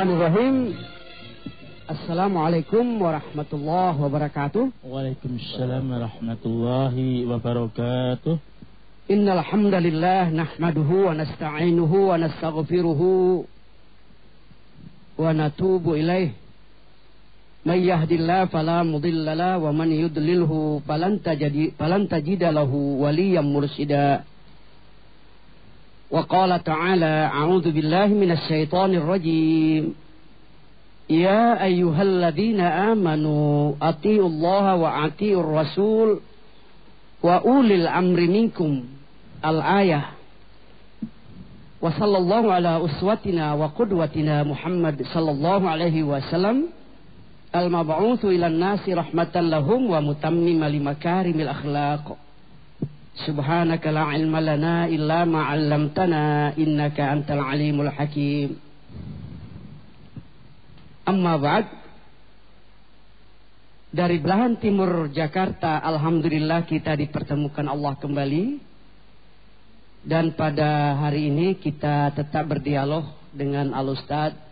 Bismillahirrahmanirrahim. Assalamualaikum warahmatullahi wabarakatuh. Waalaikumsalam warahmatullahi wabarakatuh. Innal hamdalillah nahmaduhu wa nasta'inuhu wa nastaghfiruhu wa natubu ilaih. May yahdillahu fala mudilla la wa man yudlilhu falan tajida lahu waliyan mursyida. Wa qala ta'ala a'udzu billahi minasy syaithanir rajim. Ya ayyuhalladzina amanu atiullaha wa atiur rasul wa ulil amri minkum al-ayah wa sallallahu ala uswatina wa qudwatina Muhammad sallallahu alaihi wasallam al-mab'utsu ila nasi rahmatan lahum wa mutammima subhanaka la ilma lana illa ma 'allamtana innaka antal alimul hakim. Amma ba'd. Dari belahan timur Jakarta Alhamdulillah kita dipertemukan Allah kembali. Dan pada hari ini kita tetap berdialog dengan Al-Ustaz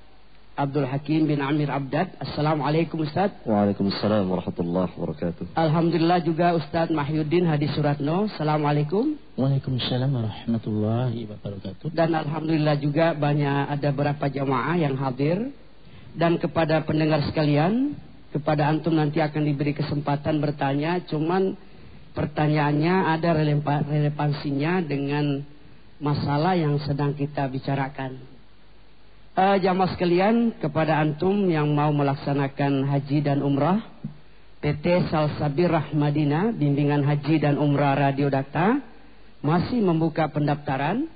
Abdul Hakim bin Amir Abdad. Assalamualaikum Ustaz. Waalaikumsalam warahmatullahi wabarakatuh. Alhamdulillah juga Ustaz Mahyuddin Hadi Suratno. Assalamualaikum. Waalaikumsalam warahmatullahi wabarakatuh. Dan Alhamdulillah juga banyak ada beberapa jamaah yang hadir. Dan kepada pendengar sekalian, kepada antum nanti akan diberi kesempatan bertanya, cuman pertanyaannya ada relevansinya dengan masalah yang sedang kita bicarakan. Uh, jamaah sekalian, kepada antum yang mau melaksanakan haji dan umrah, PT Salsabir Rahmadina, bimbingan haji dan umrah Radio Dakta, masih membuka pendaftaran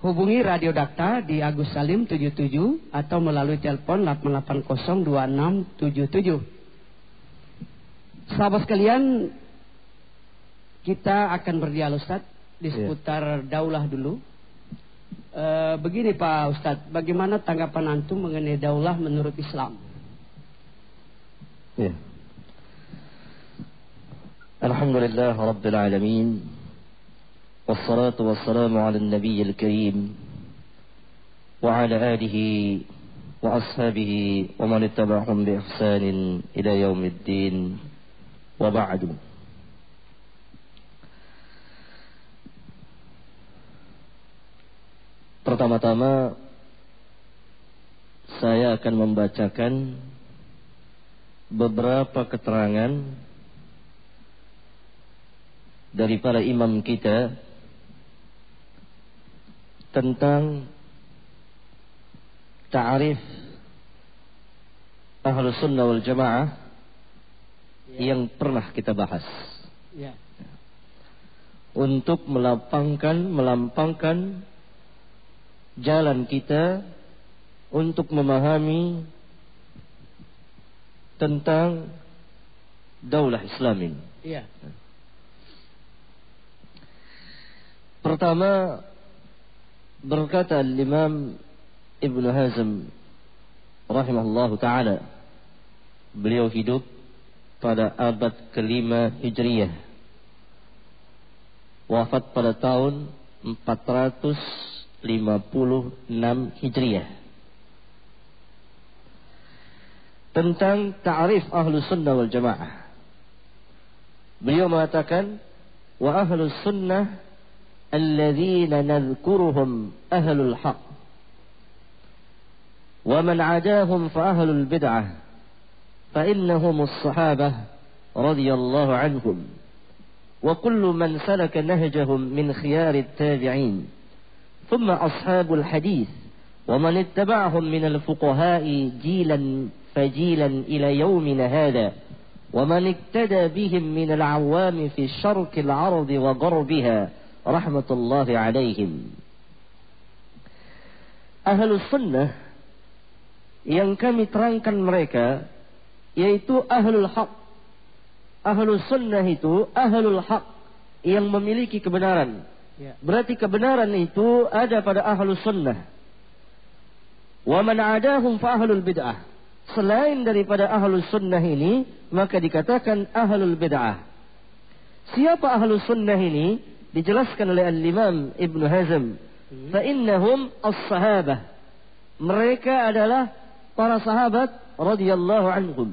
Hubungi Radio Dakta di Agus Salim 77 atau melalui telepon 8802677. Sahabat sekalian, kita akan berdialog Ustaz di iya. seputar yeah. daulah dulu. E, begini Pak Ustadz, bagaimana tanggapan antum mengenai daulah menurut Islam? Ya. Alhamdulillah Rabbil Alamin Wassalatu wassalamu ala nabi al-karim Wa ala alihi wa ashabihi wa man bi ihsanin ila yaumiddin Wa ba'du Pertama-tama saya akan membacakan beberapa keterangan dari para imam kita tentang ta'arif ahlu sunnah wal jamaah ya. yang pernah kita bahas. Ya. Untuk melapangkan, melampangkan jalan kita untuk memahami tentang daulah Islamin. Ya. Pertama, Berkata Imam Ibn Hazm rahimahullah taala beliau hidup pada abad kelima Hijriyah wafat pada tahun 56 Hijriah. Tentang ta'rif ahlu sunnah wal jamaah. Beliau mengatakan, Wa ahlu sunnah Alladzina nadhkuruhum ahlul haq. Wa man adahum fa ahlul bid'ah. Fa innahum as-sahabah radhiyallahu anhum. وكل من سلك نهجهم من خيار التابعين ثم أصحاب الحديث ومن اتبعهم من الفقهاء جيلا فجيلا إلى يومنا هذا ومن اقتدى بهم من العوام في الشرق العرض وغربها رحمة الله عليهم. أهل السنة yang kami terangkan mereka yaitu ahlul haq ahlul sunnah itu ahlul haq yang memiliki kebenaran Ya. Berarti kebenaran itu ada pada ahlus sunnah. Wa man adahum fa ahlul bid'ah. Selain daripada ahlus sunnah ini, maka dikatakan ahlul bid'ah. Siapa ahlus sunnah ini? dijelaskan oleh Al-Imam Ibn Hazm. Hmm. Fa'innahum as-sahabah. Mereka adalah para sahabat radhiyallahu anhum.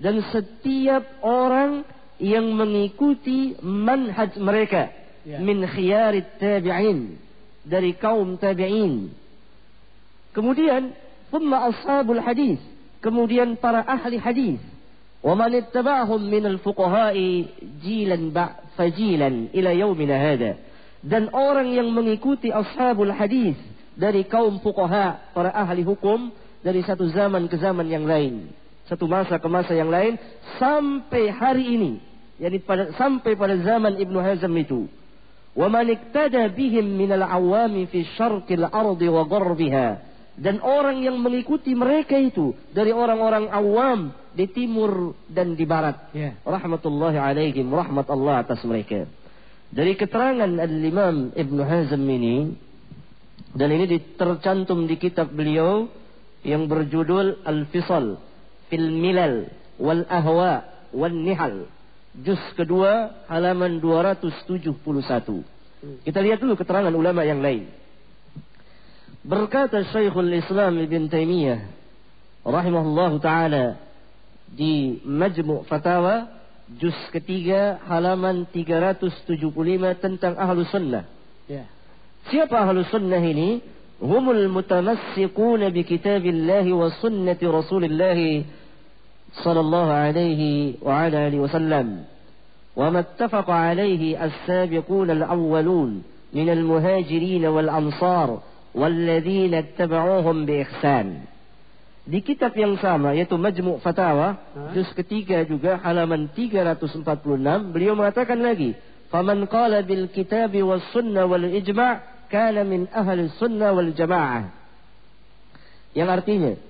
Dan setiap orang yang mengikuti manhaj mereka Ya. min khiyarit tabi'in dari kaum tabi'in. Kemudian thumma ashabul hadis, kemudian para ahli hadis. Wa man ittaba'ahum min al-fuqaha'i jilan ba' fajilan ila yaumina hada. Dan orang yang mengikuti ashabul hadis dari kaum fuqaha, para ahli hukum dari satu zaman ke zaman yang lain, satu masa ke masa yang lain sampai hari ini, yakni pada sampai pada zaman Ibnu Hazm itu. Iktada bihim min al-awami fi syarqil ardi wa gharbiha. Dan orang yang mengikuti mereka itu dari orang-orang awam di timur dan di barat. Ya. Rahmatullahi alaihim, rahmat Allah atas mereka. Dari keterangan Al-Imam Ibn Hazm ini, dan ini tercantum di kitab beliau yang berjudul Al-Fisal fil Milal wal Ahwa wal Nihal. Juz kedua halaman 271. Kita lihat dulu keterangan ulama yang lain. Berkata Syekhul Islam Ibn Taimiyah rahimahullahu taala di Majmu' Fatawa juz ketiga halaman 375 tentang ahlu sunnah. Ya. Siapa ahlu sunnah ini? Humul mutamassikun bi kitabillahi wa sunnati rasulillah sallallahu alaihi wa ala alihi wasallam. وما اتفق عليه السابقون الأولون من المهاجرين والأنصار والذين اتبعوهم بإحسان di kitab yang sama yaitu Majmu' Fatawa juz ketiga juga halaman 346 beliau mengatakan lagi faman qala bil kitabi was sunnah wal ijma' kana min ahli sunnah wal jamaah yang artinya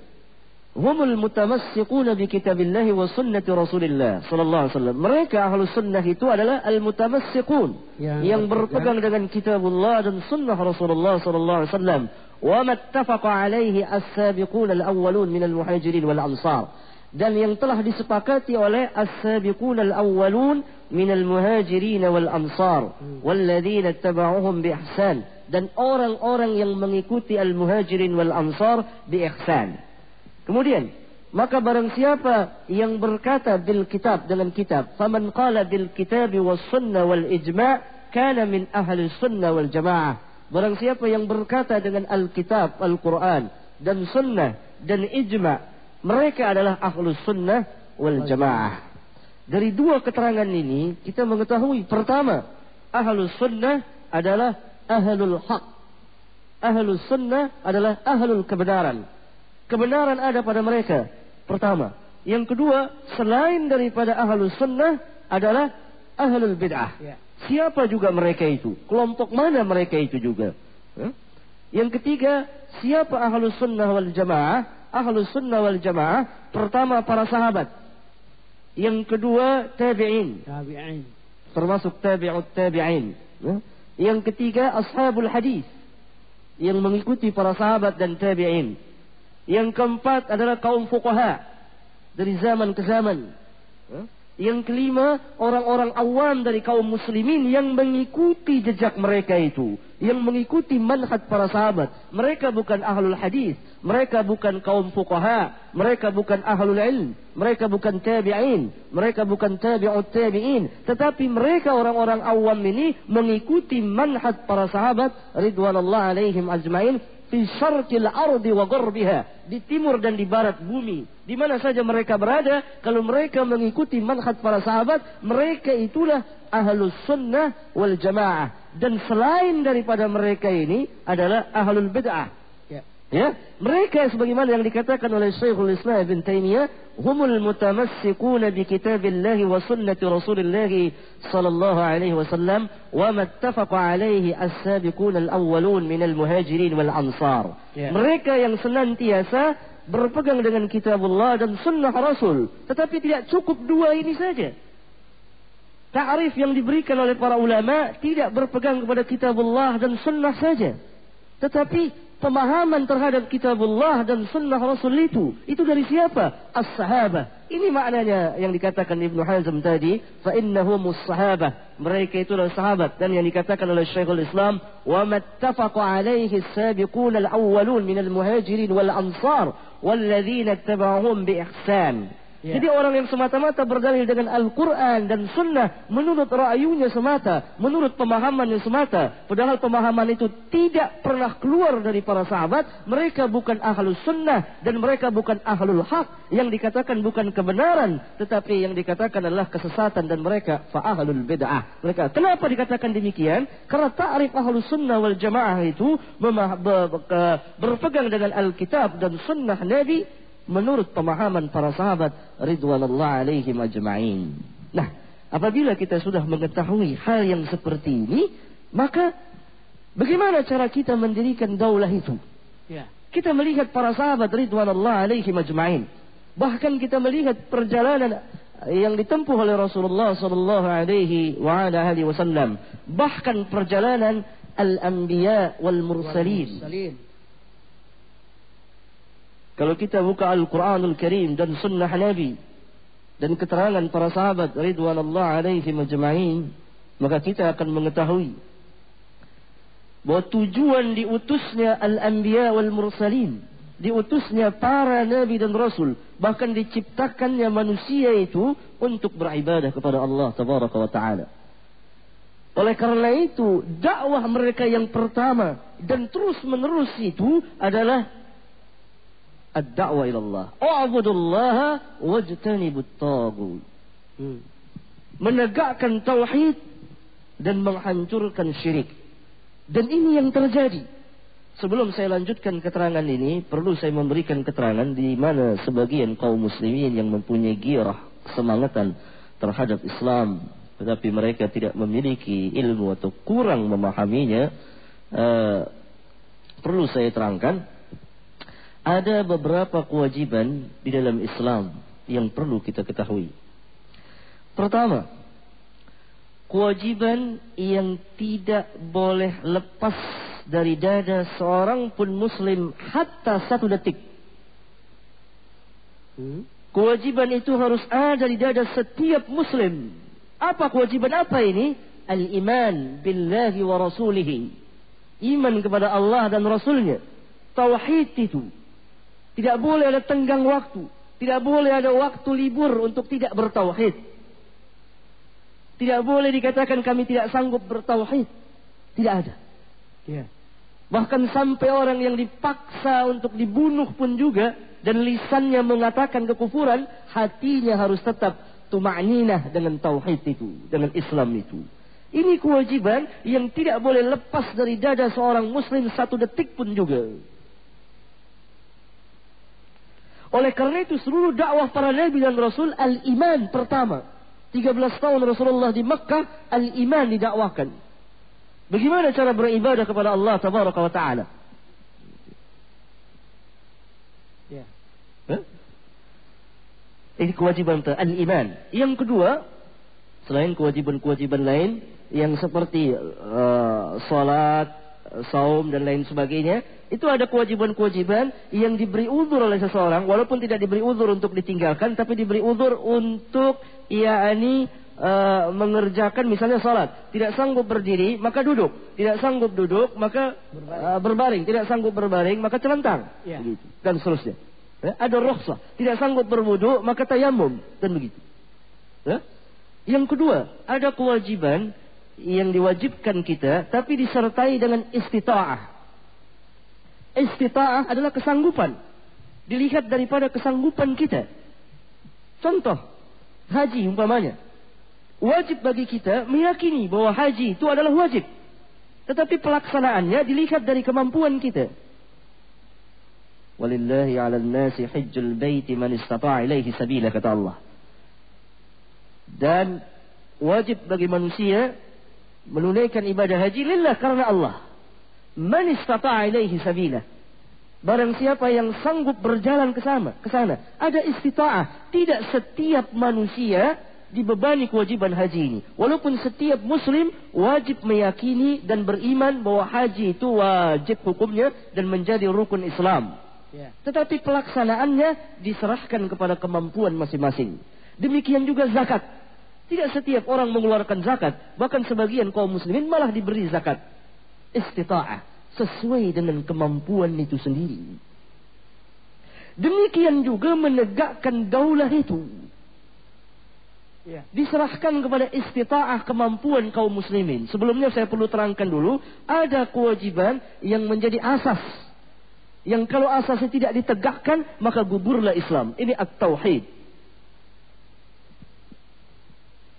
هم المتمسكون بكتاب الله وسنة رسول الله صلى الله عليه وسلم. mereka ahlu sunnah itu adalah المتمسكون yang, yang berpegang yang... dengan kitab Allah dan sunnah Rasulullah صلى الله عليه وسلم وما اتفق عليه السابقون الأولون من المهاجرين والأنصار. dan yang telah disepakati oleh السابقون الأولون من المهاجرين والأنصار. Hmm. والذين اتبعوهم بإحسان. dan orang-orang yang mengikuti المهاجرين والأنصار بإحسان. Kemudian maka barang siapa yang berkata bil kitab dengan kitab faman qala bil kitabi was sunnah wal ijma' kana min ahli sunnah wal jamaah. Barang siapa yang berkata dengan alkitab Al-Quran dan sunnah dan ijma' mereka adalah ahlu sunnah wal jamaah. Dari dua keterangan ini kita mengetahui pertama ahlu sunnah adalah ahlul haq. Ahlu sunnah adalah ahlul kebenaran kebenaran ada pada mereka pertama yang kedua selain daripada ahlu sunnah adalah ahlul bid'ah Ya. Siapa juga mereka itu? Kelompok mana mereka itu juga? Yang ketiga, siapa ahlu sunnah wal jamaah? Ahlu sunnah wal jamaah, pertama para sahabat. Yang kedua, tabi'in. Tabi'in. Termasuk tabi'ut tabi'in. Yang ketiga, ashabul hadis. Yang mengikuti para sahabat dan tabi'in. Yang keempat adalah kaum fuqaha. Dari zaman ke zaman. Hah? Yang kelima, orang-orang awam dari kaum muslimin yang mengikuti jejak mereka itu. Yang mengikuti manhaj para sahabat. Mereka bukan ahlul hadis. Mereka bukan kaum fuqaha. Mereka bukan ahlul ilm. Mereka bukan tabi'in. Mereka bukan tabi'ut tabi'in. Tetapi mereka orang-orang awam ini mengikuti manhaj para sahabat. Ridwanullah alaihim ajmain. Fi syarqil ardi wa gharbiha. Di timur dan di barat bumi. Di mana saja mereka berada, kalau mereka mengikuti manhaj para sahabat, mereka itulah ahlus sunnah wal jamaah. Dan selain daripada mereka ini adalah ahlul bid'ah. Ya. Mereka sebagaimana yang dikatakan oleh Syekhul Islam Ibn Taimiyah, humul mutamassikuna bi kitabillah wa sunnati Rasulillah sallallahu alaihi wasallam wa mattafaqa alaihi as-sabiqun al-awwalun min al-muhajirin wal ansar. Ya. Mereka yang senantiasa berpegang dengan kitabullah dan sunnah Rasul, tetapi tidak cukup dua ini saja. Ta'rif yang diberikan oleh para ulama tidak berpegang kepada kitabullah dan sunnah saja. Tetapi pemahaman terhadap kitabullah dan sunnah Rasul itu, itu dari siapa? As-sahabah. Ini maknanya yang dikatakan Ibnu Hazm tadi, fa innahumus sahabah. Mereka itulah sahabat dan yang dikatakan oleh Syekhul Islam, wa mattafaqa alaihi as-sabiqun al-awwalun min al-muhajirin wal ansar walladzina ittaba'uhum bi ihsan. Ya. Jadi orang yang semata-mata berdalil dengan Al-Quran dan Sunnah menurut ra'ayunya semata, menurut pemahamannya semata. Padahal pemahaman itu tidak pernah keluar dari para sahabat. Mereka bukan ahlus sunnah dan mereka bukan ahlul haq. Yang dikatakan bukan kebenaran, tetapi yang dikatakan adalah kesesatan dan mereka fa'ahlul bid'ah. Mereka kenapa dikatakan demikian? Karena ta'rif ahlus sunnah wal jamaah itu berpegang dengan Alkitab dan Sunnah Nabi menurut pemahaman para sahabat ridwanullah alaihim ajma'in. Nah, apabila kita sudah mengetahui hal yang seperti ini, maka bagaimana cara kita mendirikan daulah itu? Ya. Kita melihat para sahabat ridwanullah alaihim ajma'in. Bahkan kita melihat perjalanan yang ditempuh oleh Rasulullah sallallahu alaihi wa ala alihi wasallam. Bahkan perjalanan al-anbiya wal mursalin. Mursalin. Kalau kita buka Al-Quranul Karim dan Sunnah Nabi dan keterangan para sahabat Ridwanullah alaihi majma'in, maka kita akan mengetahui bahwa tujuan diutusnya Al-Anbiya wal Mursalin, diutusnya para Nabi dan Rasul, bahkan diciptakannya manusia itu untuk beribadah kepada Allah Tabaraka wa Ta'ala. Oleh karena itu, dakwah mereka yang pertama dan terus menerus itu adalah ad-da'wa ila Allah. U'budullaha wajtanibut tagut. Hmm. Menegakkan tauhid dan menghancurkan syirik. Dan ini yang terjadi. Sebelum saya lanjutkan keterangan ini, perlu saya memberikan keterangan di mana sebagian kaum muslimin yang mempunyai girah, kesemangatan terhadap Islam, tetapi mereka tidak memiliki ilmu atau kurang memahaminya, uh, perlu saya terangkan ada beberapa kewajiban di dalam Islam yang perlu kita ketahui. Pertama, kewajiban yang tidak boleh lepas dari dada seorang pun muslim hatta satu detik. Hmm. Kewajiban itu harus ada di dada setiap muslim. Apa kewajiban apa ini? Al-iman billahi wa rasulihi. Iman kepada Allah dan Rasulnya. Tauhid itu. Tidak boleh ada tenggang waktu. Tidak boleh ada waktu libur untuk tidak bertauhid. Tidak boleh dikatakan kami tidak sanggup bertauhid. Tidak ada. Ya. Bahkan sampai orang yang dipaksa untuk dibunuh pun juga dan lisannya mengatakan kekufuran, hatinya harus tetap tuma'ninah dengan tauhid itu, dengan Islam itu. Ini kewajiban yang tidak boleh lepas dari dada seorang muslim satu detik pun juga. Oleh karena itu seluruh dakwah para nabi dan rasul al-iman pertama. 13 tahun Rasulullah di Mekah al-iman didakwakan. Bagaimana cara beribadah kepada Allah tabaraka wa taala? Ya. Hah? Ini kewajiban al-iman. Yang kedua, selain kewajiban-kewajiban lain yang seperti uh, salat, saum dan lain sebagainya, itu ada kewajiban-kewajiban yang diberi uzur oleh seseorang walaupun tidak diberi uzur untuk ditinggalkan tapi diberi uzur untuk yakni uh, mengerjakan misalnya salat. Tidak sanggup berdiri maka duduk. Tidak sanggup duduk maka berbaring, uh, berbaring. tidak sanggup berbaring maka celentang. Ya. begitu. Dan seterusnya. Ya, ada rukhsah. Tidak sanggup berwudu maka tayamum. Dan begitu. Ya. yang kedua ada kewajiban yang diwajibkan kita tapi disertai dengan istita'ah istita'ah adalah kesanggupan. Dilihat daripada kesanggupan kita. Contoh, haji umpamanya. Wajib bagi kita meyakini bahwa haji itu adalah wajib. Tetapi pelaksanaannya dilihat dari kemampuan kita. Walillahi 'ala nasi hajjul baiti man istata'a ilaihi sabila kata Allah. Dan wajib bagi manusia menunaikan ibadah haji lillah karena Allah. Man istata'a ilaihi sabila. Barang siapa yang sanggup berjalan ke sana, ke sana. Ada istita'ah. Tidak setiap manusia dibebani kewajiban haji ini. Walaupun setiap muslim wajib meyakini dan beriman bahwa haji itu wajib hukumnya dan menjadi rukun Islam. Ya. Tetapi pelaksanaannya diserahkan kepada kemampuan masing-masing. Demikian juga zakat. Tidak setiap orang mengeluarkan zakat. Bahkan sebagian kaum muslimin malah diberi zakat. Istita'ah. Sesuai dengan kemampuan itu sendiri. Demikian juga menegakkan daulah itu. Ya. Diserahkan kepada istita'ah kemampuan kaum muslimin. Sebelumnya saya perlu terangkan dulu. Ada kewajiban yang menjadi asas. Yang kalau asasnya tidak ditegakkan, maka gugurlah Islam. Ini at-tauhid.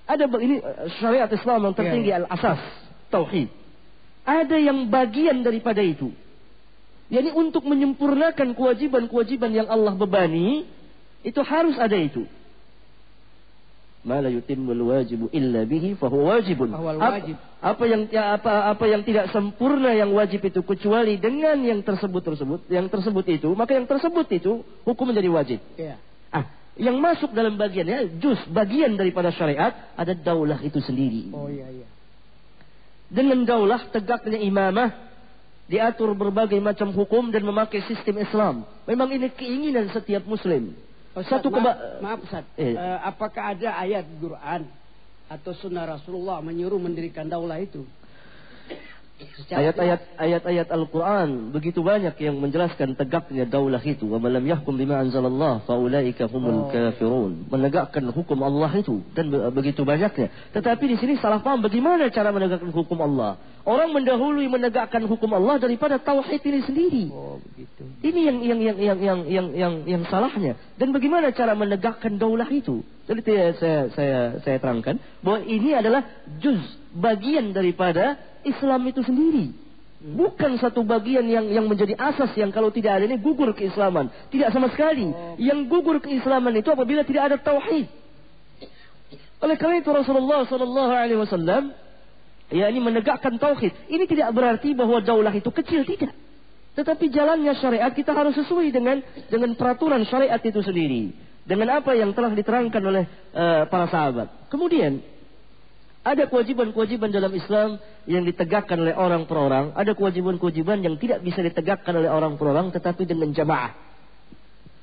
Ada ini eh, syariat Islam yang tertinggi Ya, al-asas, tauhid. Ada yang bagian daripada itu. Yani untuk menyempurnakan kewajiban-kewajiban yang Allah bebani, itu harus ada itu. Ma la yutimmul wajibu illa bihi fahuwa wajibun. Apa-. Apa, yang ya, apa apa yang tidak sempurna yang wajib itu kecuali dengan yang tersebut tersebut, yang tersebut itu, maka yang tersebut itu hukum menjadi wajib. Ya. Yang masuk dalam bagiannya juz bagian daripada syariat ada daulah itu sendiri. Oh iya iya. Dengan daulah tegaknya imamah diatur berbagai macam hukum dan memakai sistem Islam. Memang ini keinginan setiap muslim. Ustaz, Satu maaf, keba- maaf Ustaz. Eh. Eh, apakah ada ayat Quran atau sunnah Rasulullah menyuruh mendirikan daulah itu? Ayat-ayat ayat-ayat Al-Quran begitu banyak yang menjelaskan tegaknya daulah itu. Wa man lam yahkum bima anzalallah faulaika humul Oh. kafirun. Menegakkan hukum Allah itu dan be- begitu banyaknya. Tetapi di sini salah paham bagaimana cara menegakkan hukum Allah. Orang mendahului menegakkan hukum Allah daripada tauhid ini sendiri. Oh begitu. Ini yang yang yang yang yang yang yang, yang salahnya. Dan bagaimana cara menegakkan daulah itu? Jadi saya saya saya, saya terangkan bahwa ini adalah juz bagian daripada Islam itu sendiri. Bukan satu bagian yang yang menjadi asas yang kalau tidak ada ini gugur keislaman. Tidak sama sekali. Oh. Yang gugur keislaman itu apabila tidak ada tauhid. Oleh karena itu Rasulullah Sallallahu Alaihi Wasallam ya ini menegakkan tauhid. Ini tidak berarti bahwa daulah itu kecil tidak. Tetapi jalannya syariat kita harus sesuai dengan dengan peraturan syariat itu sendiri. Dengan apa yang telah diterangkan oleh eh, para sahabat. Kemudian ada kewajiban-kewajiban dalam Islam yang ditegakkan oleh orang per orang. Ada kewajiban-kewajiban yang tidak bisa ditegakkan oleh orang per orang tetapi dengan jamaah.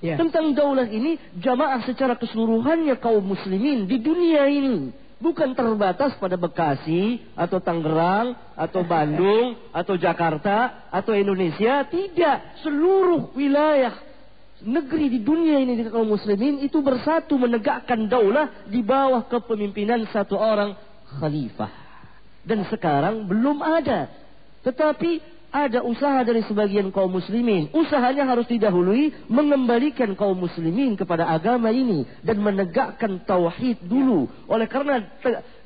Ya. Tentang daulah ini jamaah secara keseluruhannya kaum muslimin di dunia ini bukan terbatas pada Bekasi atau Tangerang atau Bandung atau Jakarta atau Indonesia tidak seluruh wilayah negeri di dunia ini di kaum muslimin itu bersatu menegakkan daulah di bawah kepemimpinan satu orang khalifah dan sekarang belum ada tetapi ada usaha dari sebagian kaum muslimin. Usahanya harus didahului mengembalikan kaum muslimin kepada agama ini dan menegakkan tauhid dulu. Oleh karena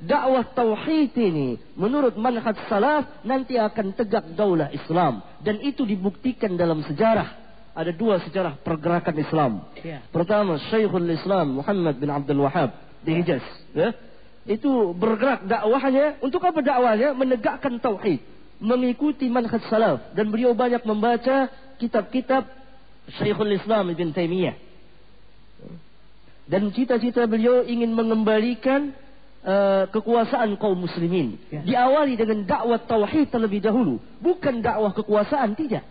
dakwah tauhid ini menurut manhaj salaf nanti akan tegak daulah Islam dan itu dibuktikan dalam sejarah. Ada dua sejarah pergerakan Islam. Ya. Pertama Syekhul Islam Muhammad bin Abdul Wahab di Hijaz, ya. Itu bergerak dakwahnya untuk apa dakwahnya? Menegakkan tauhid mengikuti manhaj salaf dan beliau banyak membaca kitab-kitab Syekhul Islam Ibn Taimiyah. Dan cita-cita beliau ingin mengembalikan uh, kekuasaan kaum muslimin. Ya. Diawali dengan dakwah tauhid terlebih dahulu, bukan dakwah kekuasaan tidak.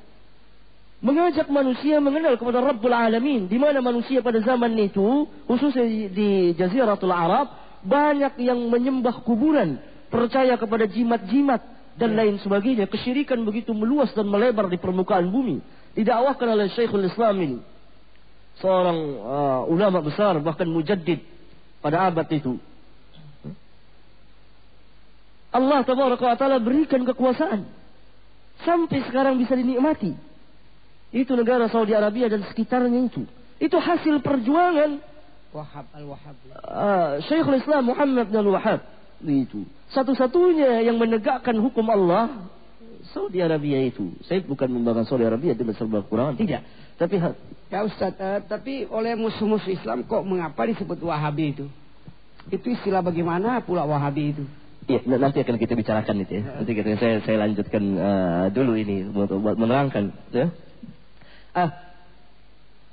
Mengajak manusia mengenal kepada Rabbul Alamin di mana manusia pada zaman itu khususnya di, di Jaziratul Arab banyak yang menyembah kuburan, percaya kepada jimat-jimat dan lain sebagainya. Kesyirikan begitu meluas dan melebar di permukaan bumi. Didakwahkan oleh Syekhul Islam ini. Seorang uh, ulama besar bahkan mujaddid pada abad itu. Allah taala berikan kekuasaan sampai sekarang bisa dinikmati. Itu negara Saudi Arabia dan sekitarnya itu. Itu hasil perjuangan Wahab al-Wahab. uh, Syekhul Islam Muhammad bin Al-Wahhab itu. Satu-satunya yang menegakkan hukum Allah Saudi Arabia itu. Saya bukan membanggakan Saudi Arabia dengan serba kekurangan, tidak. Tapi Ya Ustaz, eh, tapi oleh musuh-musuh Islam kok mengapa disebut Wahabi itu? Itu istilah bagaimana pula Wahabi itu? ya, n- nanti akan kita bicarakan itu ya. Nanti kita, saya saya lanjutkan uh, dulu ini buat, buat menerangkan ya. Ah,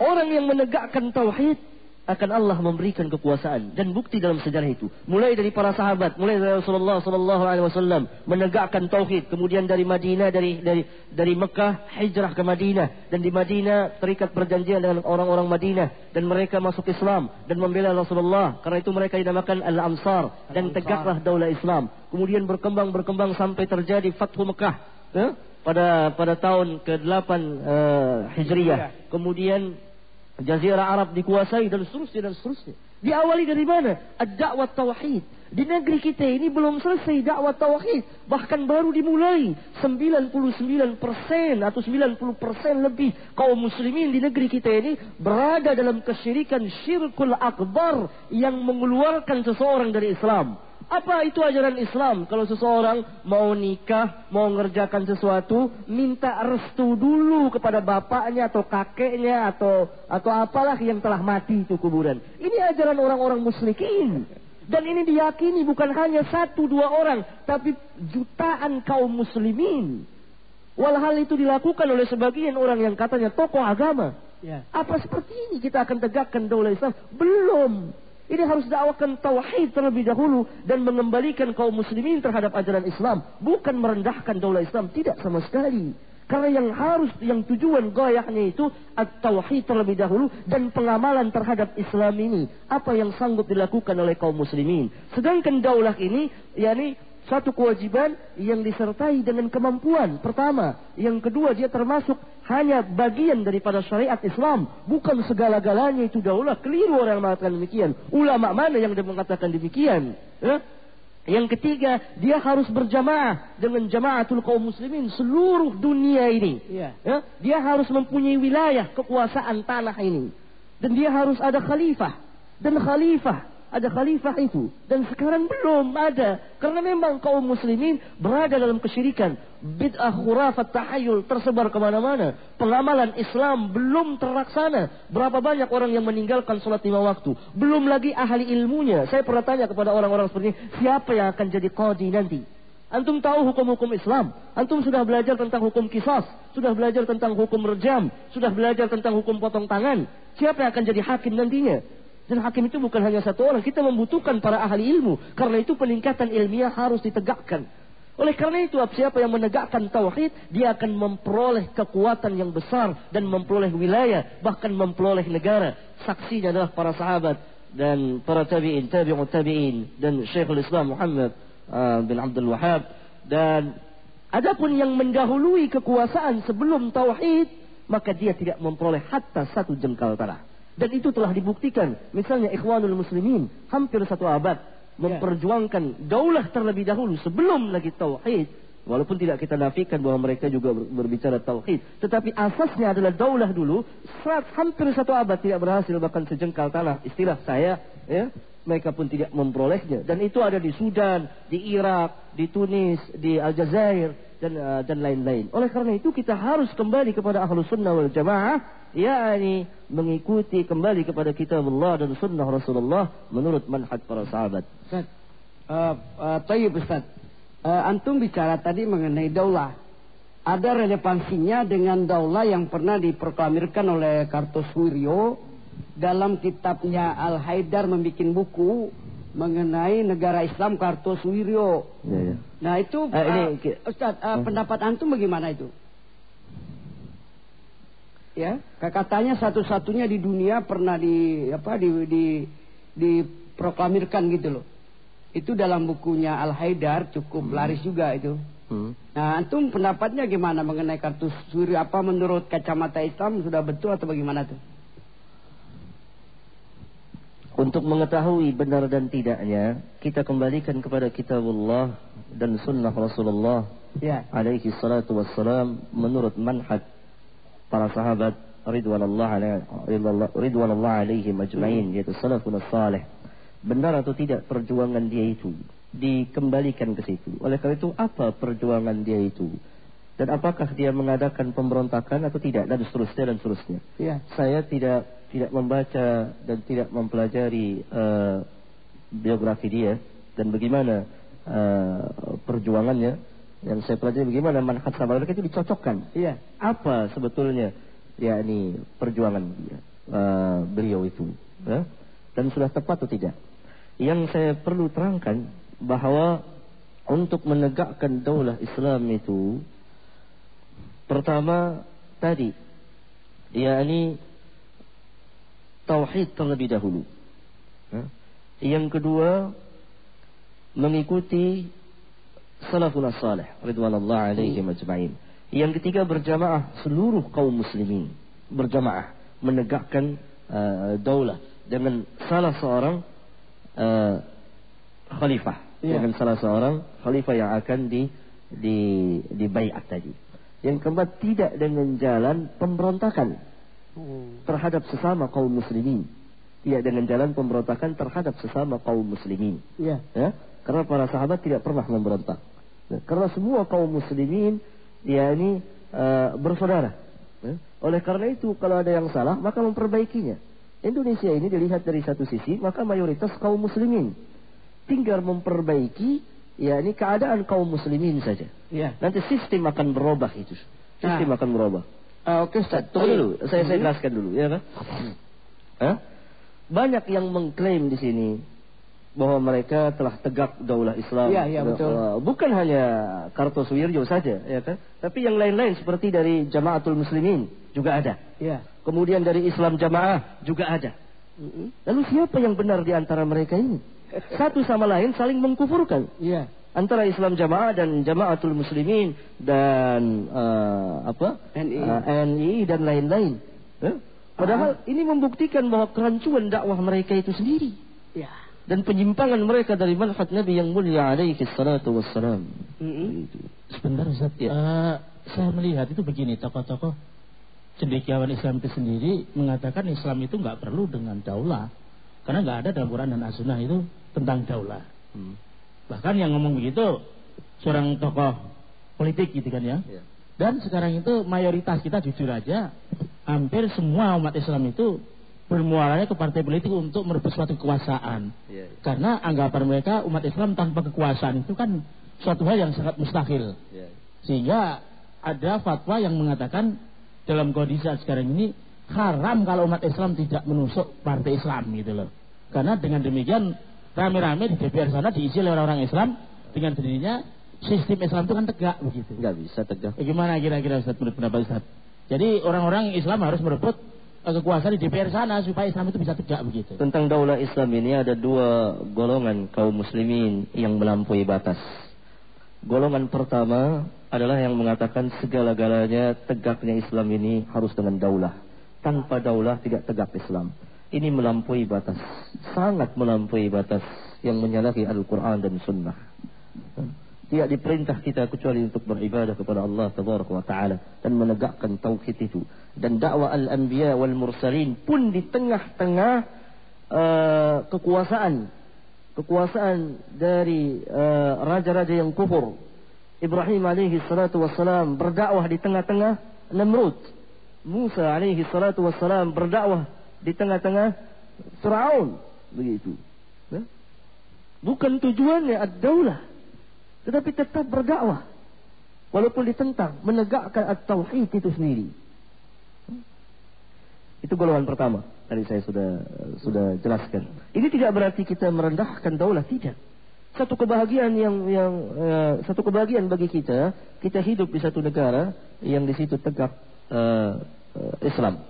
orang yang menegakkan tauhid akan Allah memberikan kekuasaan dan bukti dalam sejarah itu. Mulai dari para sahabat, mulai dari Rasulullah sallallahu alaihi wasallam menegakkan tauhid, kemudian dari Madinah dari dari dari Mekah hijrah ke Madinah dan di Madinah terikat perjanjian dengan orang-orang Madinah dan mereka masuk Islam dan membela Rasulullah. Karena itu mereka dinamakan Al-Ansar dan tegaklah daulah Islam. Kemudian berkembang berkembang sampai terjadi Fathu Mekah. Eh? pada pada tahun ke-8 uh, Hijriah. Kemudian Jazirah Arab dikuasai dan seterusnya dan seterusnya. Diawali dari mana? Ad-da'wah tauhid. Di negeri kita ini belum selesai dakwah tauhid, bahkan baru dimulai. 99% atau 90% lebih kaum muslimin di negeri kita ini berada dalam kesyirikan syirkul akbar yang mengeluarkan seseorang dari Islam. Apa itu ajaran Islam? Kalau seseorang mau nikah, mau mengerjakan sesuatu, minta restu dulu kepada bapaknya atau kakeknya atau atau apalah yang telah mati itu kuburan. Ini ajaran orang-orang musyrikin. Dan ini diyakini bukan hanya satu dua orang, tapi jutaan kaum muslimin. Walhal itu dilakukan oleh sebagian orang yang katanya tokoh agama. Ya. Apa seperti ini kita akan tegakkan daulah Islam? Belum. Ini harus dakwakan tauhid terlebih dahulu dan mengembalikan kaum muslimin terhadap ajaran Islam, bukan merendahkan daulah Islam, tidak sama sekali. Karena yang harus, yang tujuan gayahnya itu at-tauhid terlebih dahulu dan pengamalan terhadap Islam ini. Apa yang sanggup dilakukan oleh kaum muslimin. Sedangkan daulah ini, yakni satu kewajiban yang disertai dengan kemampuan. Pertama, yang kedua dia termasuk hanya bagian daripada syariat Islam, bukan segala-galanya itu daulah. Keliru orang yang mengatakan demikian. Ulama mana yang mengatakan demikian? Ya? Yang ketiga, dia harus berjamaah dengan jamaatul kaum muslimin seluruh dunia ini. Ya. Ya? Dia harus mempunyai wilayah kekuasaan tanah ini. Dan dia harus ada khalifah. Dan khalifah ada khalifah itu dan sekarang belum ada karena memang kaum muslimin berada dalam kesyirikan bid'ah khurafat tahayul tersebar ke mana-mana pengamalan Islam belum terlaksana berapa banyak orang yang meninggalkan sholat lima waktu belum lagi ahli ilmunya saya pernah tanya kepada orang-orang seperti ini siapa yang akan jadi qadi nanti Antum tahu hukum-hukum Islam. Antum sudah belajar tentang hukum kisas. Sudah belajar tentang hukum rejam. Sudah belajar tentang hukum potong tangan. Siapa yang akan jadi hakim nantinya? Dan hakim itu bukan hanya satu orang. Kita membutuhkan para ahli ilmu. Karena itu peningkatan ilmiah harus ditegakkan. Oleh karena itu, siapa yang menegakkan tauhid, dia akan memperoleh kekuatan yang besar dan memperoleh wilayah, bahkan memperoleh negara. Saksinya adalah para sahabat dan para tabi'in, tabi'ut tabi'in dan Syekhul Islam Muhammad uh, bin Abdul Wahab dan adapun yang mendahului kekuasaan sebelum tauhid, maka dia tidak memperoleh hatta satu jengkal tanah. Dan itu telah dibuktikan. Misalnya Ikhwanul Muslimin hampir satu abad memperjuangkan daulah terlebih dahulu sebelum lagi tauhid. Walaupun tidak kita nafikan bahwa mereka juga berbicara tauhid, tetapi asasnya adalah daulah dulu. Saat hampir satu abad tidak berhasil bahkan sejengkal tanah. Istilah saya, ya, mereka pun tidak memperolehnya. Dan itu ada di Sudan, di Irak, di Tunis, di Aljazair dan uh, dan lain-lain. Oleh karena itu kita harus kembali kepada ahlus sunnah wal jamaah yakni mengikuti kembali kepada kitab Allah dan sunnah Rasulullah menurut manhaj para sahabat. Ustaz, uh, uh, Ustaz. Uh, antum bicara tadi mengenai daulah. Ada relevansinya dengan daulah yang pernah diproklamirkan oleh Kartosuwiryo dalam kitabnya Al Haidar membuat buku mengenai negara Islam Kartosuwiryo. Ya, ya. Nah itu uh, ini, uh, Ustaz, uh, pendapat antum bagaimana itu? ya katanya satu-satunya di dunia pernah di apa di di diproklamirkan gitu loh itu dalam bukunya Al Haidar cukup hmm. laris juga itu hmm. nah antum pendapatnya gimana mengenai kartu suri apa menurut kacamata Islam sudah betul atau bagaimana tuh untuk mengetahui benar dan tidaknya kita kembalikan kepada kitabullah dan sunnah Rasulullah ya. alaihi salatu wassalam menurut manhaj para sahabat ridwanullah ridwanullah alaihim ajma'in yaitu salafun salih. Benar atau tidak perjuangan dia itu dikembalikan ke situ. Oleh karena itu apa perjuangan dia itu? Dan apakah dia mengadakan pemberontakan atau tidak? Dan seterusnya dan seterusnya. Ya. saya tidak tidak membaca dan tidak mempelajari uh, biografi dia dan bagaimana uh, perjuangannya yang saya pelajari bagaimana manhaj sama mereka itu dicocokkan. Iya. Apa sebetulnya ya ini perjuangan dia, uh, beliau itu Ya? Dan sudah tepat atau tidak? Yang saya perlu terangkan bahwa untuk menegakkan daulah Islam itu pertama tadi yakni tauhid terlebih dahulu. Ya? Yang kedua mengikuti salafun salih ridwanullah alaihim ajma'in. Yang ketiga berjamaah seluruh kaum muslimin berjamaah menegakkan uh, daulah dengan salah seorang uh, khalifah ya. dengan salah seorang khalifah yang akan di di di bayat tadi. Yang keempat tidak dengan jalan pemberontakan. Terhadap sesama kaum muslimin. Tidak dengan jalan pemberontakan terhadap sesama kaum muslimin. Ya. ya? Karena para sahabat tidak pernah memberontak. Nah, karena semua kaum muslimin ya ini uh, bersaudara. Ya? Oleh karena itu kalau ada yang salah maka memperbaikinya. Indonesia ini dilihat dari satu sisi, maka mayoritas kaum muslimin tinggal memperbaiki ya ini keadaan kaum muslimin saja. Ya. Nanti sistem akan berubah itu. Sistem nah. akan berubah. Uh, Oke, okay, Ustaz. Tunggu dulu, saya saya hmm. jelaskan dulu, ya kan? Hah? Banyak yang mengklaim di sini bahwa mereka telah tegak daulah Islam. Iya, iya betul. bukan hanya Kartosuwiryo saja, ya kan? Tapi yang lain-lain seperti dari Jamaatul Muslimin juga ada. Iya. Kemudian dari Islam Jamaah juga ada. Lalu siapa yang benar di antara mereka ini? Satu sama lain saling mengkufurkan. Iya. Antara Islam Jamaah dan Jamaatul Muslimin dan uh, apa? NI, uh, NI dan lain-lain. Eh? Padahal uh ini membuktikan bahwa kerancuan dakwah mereka itu sendiri. Ya. Dan penyimpangan mereka dari manhaj Nabi yang mulia alaihi salatu wassalam. Mm -hmm. Sebentar Ustaz. Ya. Uh, saya melihat itu begini tokoh-tokoh cendekiawan Islam itu sendiri mengatakan Islam itu nggak perlu dengan daulah karena nggak ada dalam Quran dan as itu tentang daulah. Hmm. Bahkan yang ngomong begitu seorang tokoh politik gitu kan ya. Yeah. Dan sekarang itu mayoritas kita jujur aja hampir semua umat Islam itu bermuaranya ke partai politik untuk merebut suatu kekuasaan. Yeah, yeah. Karena anggapan mereka umat Islam tanpa kekuasaan itu kan suatu hal yang sangat mustahil. Yeah. Sehingga ada fatwa yang mengatakan dalam kondisi saat sekarang ini haram kalau umat Islam tidak menusuk partai Islam gitu loh. Karena dengan demikian rame-rame di DPR sana diisi oleh orang-orang Islam dengan sendirinya sistem Islam itu kan tegak begitu. Enggak bisa tegak. Eh, gimana kira-kira Ustaz menurut pendapat Ustaz? Jadi orang-orang Islam harus merebut kekuasaan di DPR sana supaya Islam itu bisa tegak begitu. Tentang daulah Islam ini ada dua golongan kaum muslimin yang melampaui batas. Golongan pertama adalah yang mengatakan segala-galanya tegaknya Islam ini harus dengan daulah. Tanpa daulah tidak tegak Islam. Ini melampaui batas. Sangat melampaui batas yang menyalahi Al-Quran dan Sunnah. Tidak diperintah kita kecuali untuk beribadah kepada Allah Taala dan menegakkan tauhid itu. Dan dakwah al-anbiya wal mursalin pun di tengah-tengah uh, kekuasaan kekuasaan dari eh, raja-raja uh, yang kufur. Ibrahim alaihi salatu wassalam berdakwah di tengah-tengah Namrud. Musa alaihi salatu wassalam berdakwah di tengah-tengah Firaun. Begitu. Bukan tujuannya ad-daulah. Tetapi tetap berdakwah. Walaupun ditentang, menegakkan at-tauhid itu sendiri. Itu golongan pertama. Tadi saya sudah sudah jelaskan. Ini tidak berarti kita merendahkan daulah, tidak. Satu kebahagiaan yang yang uh, satu kebahagiaan bagi kita, kita hidup di satu negara yang di situ tegak uh, uh, Islam,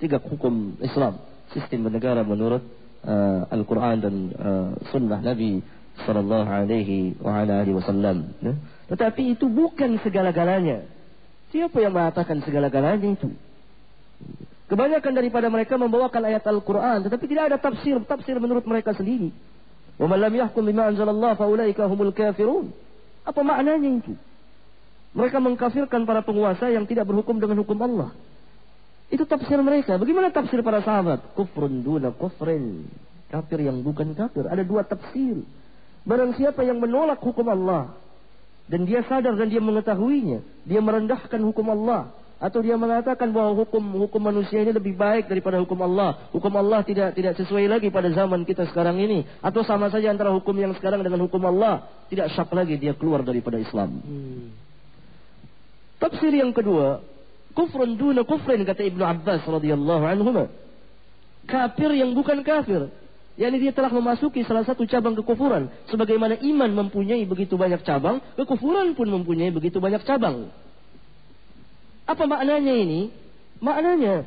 tegak hukum Islam, sistem bernegara menurut uh, Al-Quran dan uh, Sunnah Nabi Sallallahu Alaihi Wasallam. Ya. Tetapi itu bukan segala-galanya. Siapa yang mengatakan segala-galanya itu? Kebanyakan daripada mereka membawakan ayat Al-Quran, tetapi tidak ada tafsir, tafsir menurut mereka sendiri. Wa man lam yahkum bima anzalallah faulaika humul kafirun. Apa maknanya itu? Mereka mengkafirkan para penguasa yang tidak berhukum dengan hukum Allah. Itu tafsir mereka. Bagaimana tafsir para sahabat? Kufrun duna kufrin. Kafir yang bukan kafir. Ada dua tafsir. Barang siapa yang menolak hukum Allah. Dan dia sadar dan dia mengetahuinya. Dia merendahkan hukum Allah atau dia mengatakan bahwa hukum hukum manusia ini lebih baik daripada hukum Allah. Hukum Allah tidak tidak sesuai lagi pada zaman kita sekarang ini. Atau sama saja antara hukum yang sekarang dengan hukum Allah. Tidak syak lagi dia keluar daripada Islam. Hmm. Tafsir yang kedua, kufrun duna kufrin kata Ibnu Abbas radhiyallahu anhu. kafir yang bukan kafir. Yani dia telah memasuki salah satu cabang kekufuran. Sebagaimana iman mempunyai begitu banyak cabang, kekufuran pun mempunyai begitu banyak cabang. Apa maknanya ini? Maknanya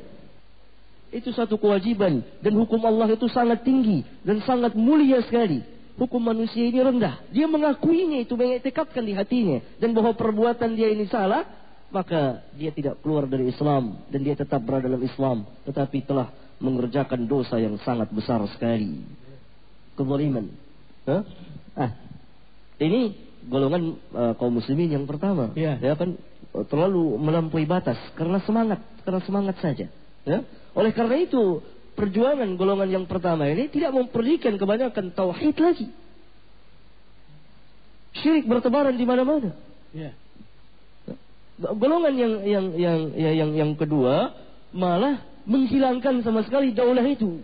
itu satu kewajiban dan hukum Allah itu sangat tinggi dan sangat mulia sekali. Hukum manusia ini rendah. Dia mengakuinya itu mengiktikadkan di hatinya dan bahwa perbuatan dia ini salah, maka dia tidak keluar dari Islam dan dia tetap berada dalam Islam, tetapi telah mengerjakan dosa yang sangat besar sekali. Kezaliman. Hah? Ah. Ini golongan uh, kaum muslimin yang pertama. Ya. ya kan terlalu melampaui batas karena semangat, karena semangat saja. Ya? Oleh karena itu, perjuangan golongan yang pertama ini tidak memperlihatkan kebanyakan tauhid lagi. Syirik bertebaran di mana-mana. Ya. Golongan yang yang yang yang yang, yang kedua malah menghilangkan sama sekali daulah itu.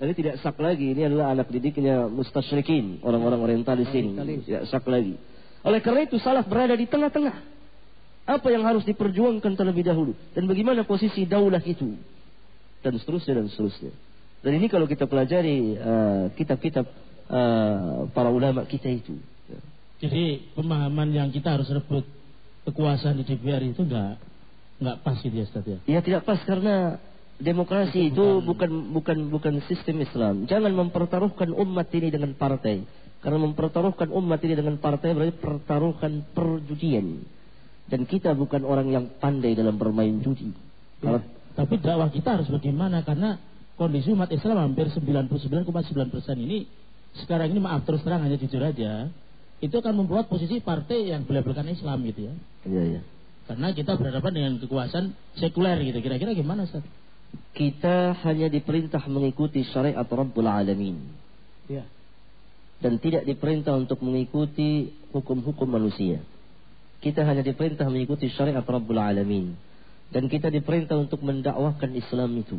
Jadi tidak sak lagi. Ini adalah anak didiknya mustasyrikin, orang-orang orientalis ini. Tidak sak lagi. Oleh karena itu salaf berada di tengah-tengah. Apa yang harus diperjuangkan terlebih dahulu dan bagaimana posisi daulah itu dan seterusnya dan seterusnya. Dan ini kalau kita pelajari uh, kitab-kitab uh, para ulama kita itu. Jadi pemahaman yang kita harus rebut kekuasaan di DPR itu enggak nggak pas gitu ya Ustaz ya? Ya tidak pas karena demokrasi itu bukan bukan bukan sistem Islam. Jangan mempertaruhkan umat ini dengan partai. Karena mempertaruhkan umat ini dengan partai berarti pertaruhkan perjudian. Dan kita bukan orang yang pandai dalam bermain judi. Ya, tapi dakwah kita harus bagaimana? Karena kondisi umat Islam hampir 99,9 persen ini sekarang ini maaf terus terang hanya jujur aja itu akan membuat posisi partai yang belak-belakan Islam gitu ya. Iya iya. Karena kita berhadapan dengan kekuasaan sekuler gitu. Kira-kira gimana Ustaz? Kita hanya diperintah mengikuti syariat Rabbul Alamin. Ya. Dan tidak diperintah untuk mengikuti hukum-hukum manusia. Kita hanya diperintah mengikuti syariat Rabbul Alamin. Dan kita diperintah untuk mendakwahkan Islam itu.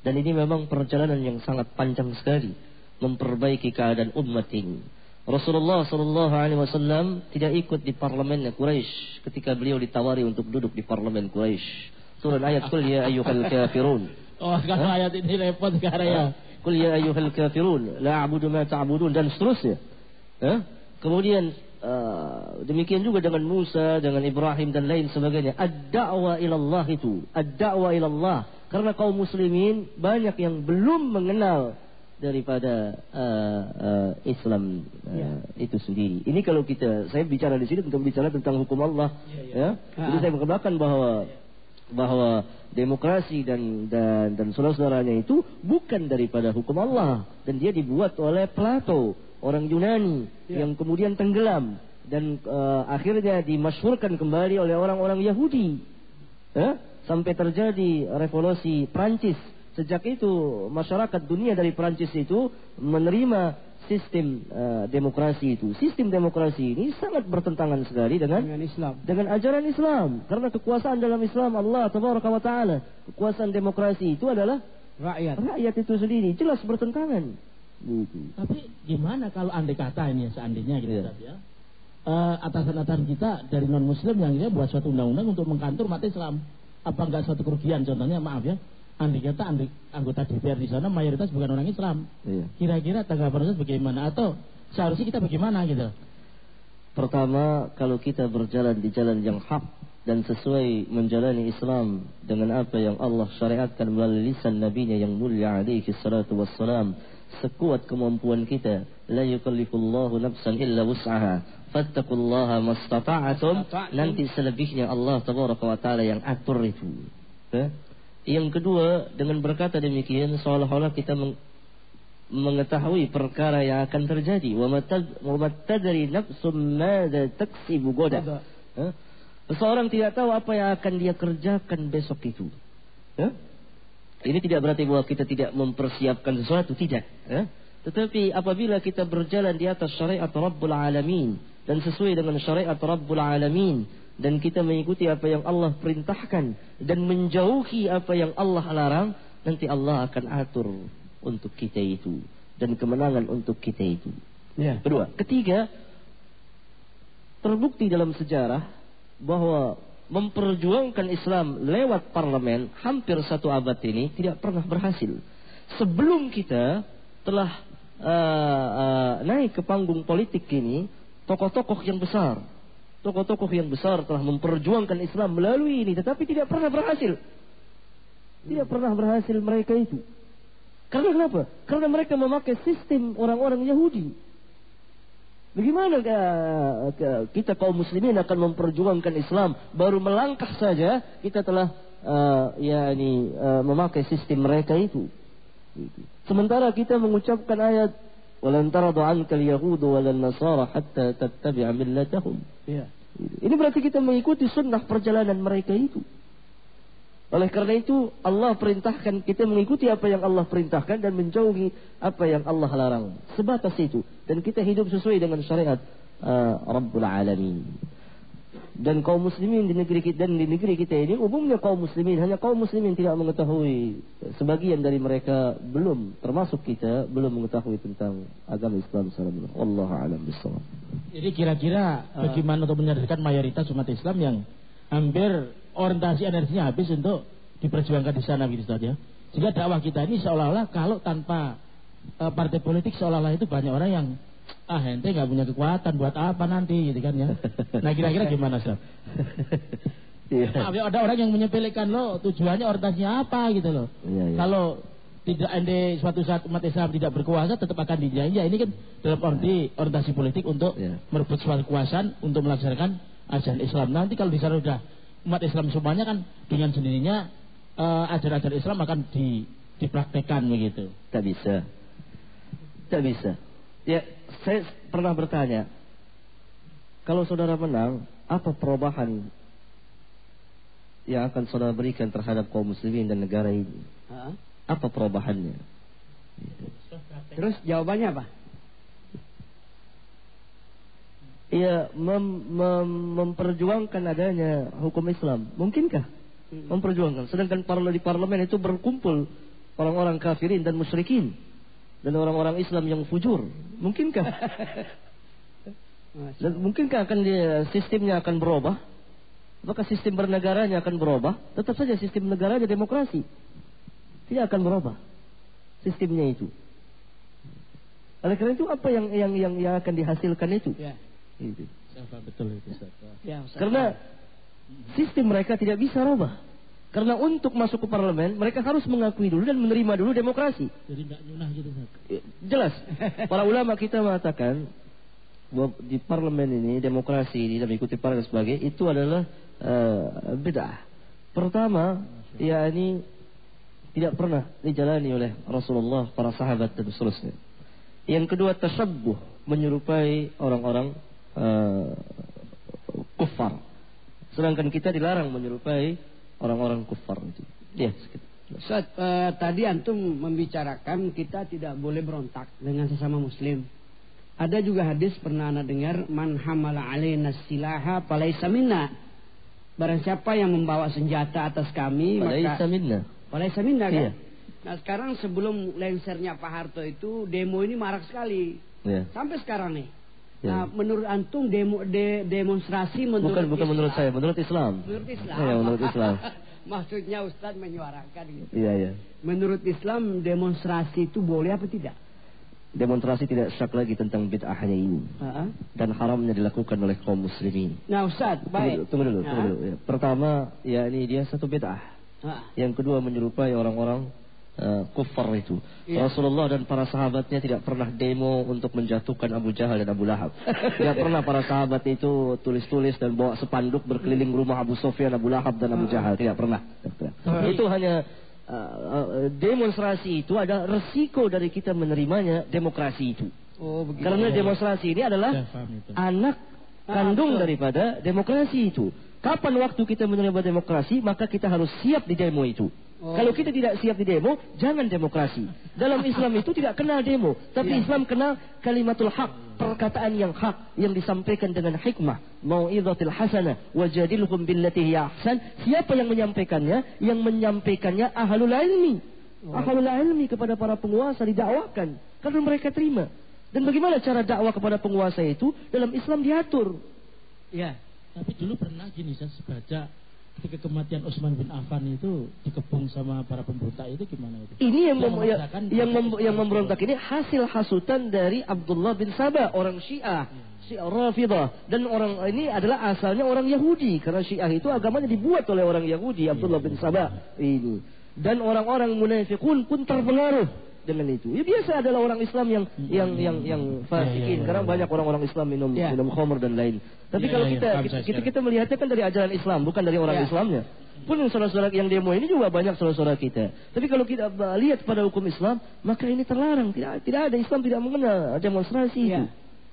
Dan ini memang perjalanan yang sangat panjang sekali. Memperbaiki keadaan umat ini. Rasulullah Shallallahu Alaihi Wasallam tidak ikut di parlemennya Quraisy ketika beliau ditawari untuk duduk di parlemen Quraisy. Turun ayat Qul ya ayyuhal kafirun. Oh, sekarang ayat ini repot sekarang ya. Qul ya ayyuhal kafirun, la a'budu ma ta'budun dan seterusnya. Eh? Kemudian uh, demikian juga dengan Musa, dengan Ibrahim dan lain sebagainya. Ad-da'wa ilallah itu, ad-da'wa ilallah. Karena kaum muslimin banyak yang belum mengenal daripada uh, uh, Islam uh, ya. itu sendiri. Ini kalau kita saya bicara di sini untuk bicara tentang hukum Allah, ya. ya. ya. Jadi saya mengatakan bahwa bahwa demokrasi dan dan dan saudara-saudaranya itu bukan daripada hukum Allah dan dia dibuat oleh Plato, orang Yunani ya. yang kemudian tenggelam dan uh, akhirnya dimasyhurkan kembali oleh orang-orang Yahudi. Ya? Sampai terjadi revolusi Prancis Sejak itu masyarakat dunia dari Perancis itu menerima sistem uh, demokrasi itu. Sistem demokrasi ini sangat bertentangan sekali dengan dengan Islam. Dengan ajaran Islam. Karena kekuasaan dalam Islam Allah tabaraka wa taala, kekuasaan demokrasi itu adalah rakyat. Rakyat itu sendiri jelas bertentangan. Gitu. Tapi gimana kalau andai kata ini seandainya gitu yeah. ya. Uh, atasan-atasan kita dari non muslim yang dia buat suatu undang-undang untuk mengkantor umat Islam. Apa enggak suatu kerugian contohnya maaf ya andai kata andai, anggota DPR di sana mayoritas bukan orang Islam. Iya. Kira-kira tanggapan Ustaz bagaimana atau seharusnya kita bagaimana gitu? Pertama, kalau kita berjalan di jalan yang hak dan sesuai menjalani Islam dengan apa yang Allah syariatkan melalui lisan nabinya yang mulia alaihi salatu wassalam sekuat kemampuan kita la yukallifullahu nafsan illa wus'aha fattaqullaha mastata'atum nanti selebihnya Allah tabaraka wa taala yang atur itu eh? Yang kedua, dengan berkata demikian seolah-olah kita meng mengetahui perkara yang akan terjadi. Wa nafsum madza taksibu goda. Seseorang tidak tahu apa yang akan dia kerjakan besok itu. Ini tidak berarti bahwa kita tidak mempersiapkan sesuatu, tidak. Tetapi apabila kita berjalan di atas syariat Rabbul Alamin dan sesuai dengan syariat Rabbul Alamin dan kita mengikuti apa yang Allah perintahkan dan menjauhi apa yang Allah larang, nanti Allah akan atur untuk kita itu dan kemenangan untuk kita itu. Ya. Kedua, ketiga, terbukti dalam sejarah bahwa memperjuangkan Islam lewat parlemen hampir satu abad ini tidak pernah berhasil. Sebelum kita telah uh, uh, naik ke panggung politik ini, tokoh-tokoh yang besar, tokoh-tokoh yang besar telah memperjuangkan Islam melalui ini, tetapi tidak pernah berhasil. Tidak pernah berhasil mereka itu. Karena kenapa? Karena mereka memakai sistem orang-orang Yahudi. Bagaimana kita kaum muslimin akan memperjuangkan Islam baru melangkah saja kita telah uh, ya ini uh, memakai sistem mereka itu. Sementara kita mengucapkan ayat walan taradu ankal yahudu walan nasara hatta tattabi'a millatahum. Ya. Ini berarti kita mengikuti sunnah perjalanan mereka itu. Oleh karena itu Allah perintahkan kita mengikuti apa yang Allah perintahkan dan menjauhi apa yang Allah larang. Sebatas itu. Dan kita hidup sesuai dengan syariat uh, Rabbul Alamin. Dan kaum muslimin di negeri kita dan di negeri kita ini umumnya kaum muslimin hanya kaum muslimin tidak mengetahui sebagian dari mereka belum termasuk kita belum mengetahui tentang agama Islam benar. Allah alam bisawab. Jadi kira-kira bagaimana untuk menyadarkan mayoritas umat Islam yang hampir orientasi energinya habis untuk diperjuangkan di sana gitu saja. Sehingga dakwah kita ini seolah-olah kalau tanpa e, partai politik seolah-olah itu banyak orang yang ah ente nggak punya kekuatan buat apa nanti gitu kan ya. Nah kira-kira gimana sih? Iya. Nah, ada orang yang menyepelekan lo tujuannya orientasinya apa gitu loh. Iya, iya. Kalau tidak ente suatu saat umat Islam tidak berkuasa tetap akan dijajah. Ini kan dalam arti orientasi politik untuk iya. merebut suatu kekuasaan untuk melaksanakan ajaran Islam. Nanti kalau di sana sudah umat Islam semuanya kan dengan sendirinya uh, ajaran-ajaran Islam akan di, dipraktekkan begitu. Tak bisa. Tak bisa. Ya, saya pernah bertanya, kalau saudara menang, apa perubahan yang akan saudara berikan terhadap kaum muslimin dan negara ini? Ha? Apa perubahannya? Terus jawabannya apa? ia mem, mem, memperjuangkan adanya hukum Islam. Mungkinkah hmm. memperjuangkan? Sedangkan di parlemen itu berkumpul orang-orang kafirin dan musyrikin dan orang-orang Islam yang fujur. Mungkinkah? dan mungkinkah akan dia, sistemnya akan berubah? Apakah sistem bernegaranya akan berubah? Tetap saja sistem negaranya demokrasi. Tidak akan berubah sistemnya itu. Oleh karena itu apa yang yang yang, yang akan dihasilkan itu? Ya. Itu. Betul itu. Ya, Karena sistem mereka tidak bisa rubah. Karena untuk masuk ke parlemen mereka harus mengakui dulu dan menerima dulu demokrasi. Jadi tidak nyunah gitu. Ya, jelas. Para ulama kita mengatakan bahwa di parlemen ini demokrasi ini dan mengikuti parlemen sebagai itu adalah uh, bid'ah. Pertama, ya ini tidak pernah dijalani oleh Rasulullah, para sahabat dan seterusnya. Yang kedua, tasabbuh menyerupai orang-orang uh, kufar. Sedangkan kita dilarang menyerupai orang-orang kufar itu. Ya, Ustaz, uh, tadi antum membicarakan kita tidak boleh berontak dengan sesama muslim. Ada juga hadis pernah anda dengar man hamala alaina silaha palaisa minna. Barang siapa yang membawa senjata atas kami palaisa maka minna. Palaisa minna kan? Iya. Nah sekarang sebelum lensernya Pak Harto itu demo ini marak sekali. Iya. Sampai sekarang nih. Ya. Nah, menurut antum demo, de, demonstrasi menurut bukan bukan Islam. menurut saya, menurut Islam. Menurut Islam. Ya, menurut Islam. Maksudnya Ustaz menyuarakan gitu. Iya, iya. Menurut Islam demonstrasi itu boleh apa tidak? Demonstrasi tidak syak lagi tentang bid'ahnya ini. Uh -huh. Dan haramnya dilakukan oleh kaum muslimin. Nah, Ustaz, baik. Tunggu dulu, tunggu dulu. Tunggu dulu. Ya. Pertama, ya ini dia satu bid'ah. Uh -huh. Yang kedua menyerupai orang-orang uh, kufar itu. Ya. Rasulullah dan para sahabatnya tidak pernah demo untuk menjatuhkan Abu Jahal dan Abu Lahab. tidak pernah para sahabat itu tulis-tulis dan bawa sepanduk berkeliling rumah Abu Sofyan, Abu Lahab dan Abu Jahal. Tidak pernah. Itu hanya uh, uh, demonstrasi itu ada resiko dari kita menerimanya demokrasi itu. Oh, begitu. Karena demonstrasi ini adalah ya, anak kandung ah, daripada demokrasi itu. Kapan waktu kita menerima demokrasi, maka kita harus siap di demo itu. Oh. Kalau kita tidak siap di demo, jangan demokrasi. Dalam Islam itu tidak kenal demo, tapi ya. Islam kenal kalimatul hak, perkataan yang hak yang disampaikan dengan hikmah, mau'izatil hasanah, wajadilhum billati hiya ahsan. Siapa yang menyampaikannya? Yang menyampaikannya ahlul ilmi. Oh. Ahlul ilmi kepada para penguasa didakwakan karena mereka terima. Dan bagaimana cara dakwah kepada penguasa itu? Dalam Islam diatur. Ya. Tapi dulu pernah gini saya baca ketika kematian Utsman bin Affan itu dikepung sama para pemberontak itu gimana itu? Ini yang Yang mem- yang, yang, mem- yang memberontak ini hasil hasutan dari Abdullah bin Sabah orang Syiah, Syiah Rafidah dan orang ini adalah asalnya orang Yahudi karena Syiah itu agamanya dibuat oleh orang Yahudi Abdullah bin Sabah. Ini dan orang-orang munafikun pun terpengaruh dengan itu. Ya biasa adalah orang Islam yang yang yang yang fasikin Ya, ya, ya, karena ya. banyak orang-orang Islam minum Ya. minum khamr dan lain. Tapi Ya, kalau ya, kita kita, kita kita melihatnya kan dari ajaran Islam bukan dari orang Ya. Islamnya. Pun yang saudara-saudara yang demo ini juga banyak saudara-saudara kita. Tapi kalau kita lihat pada hukum Islam, maka ini terlarang. Tidak tidak ada Islam tidak mengenal demonstrasi itu. Ya.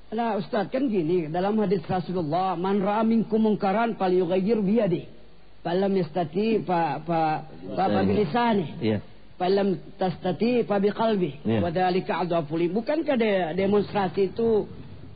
Nah Ustaz kan gini dalam hadis Rasulullah man ra'a minkum munkaran falyughayyir biyadi falam yastati fa fa fa fa bilisani Iya. Falam tastati fa biqalbi Ya. wa dzalika bukankah de- demonstrasi itu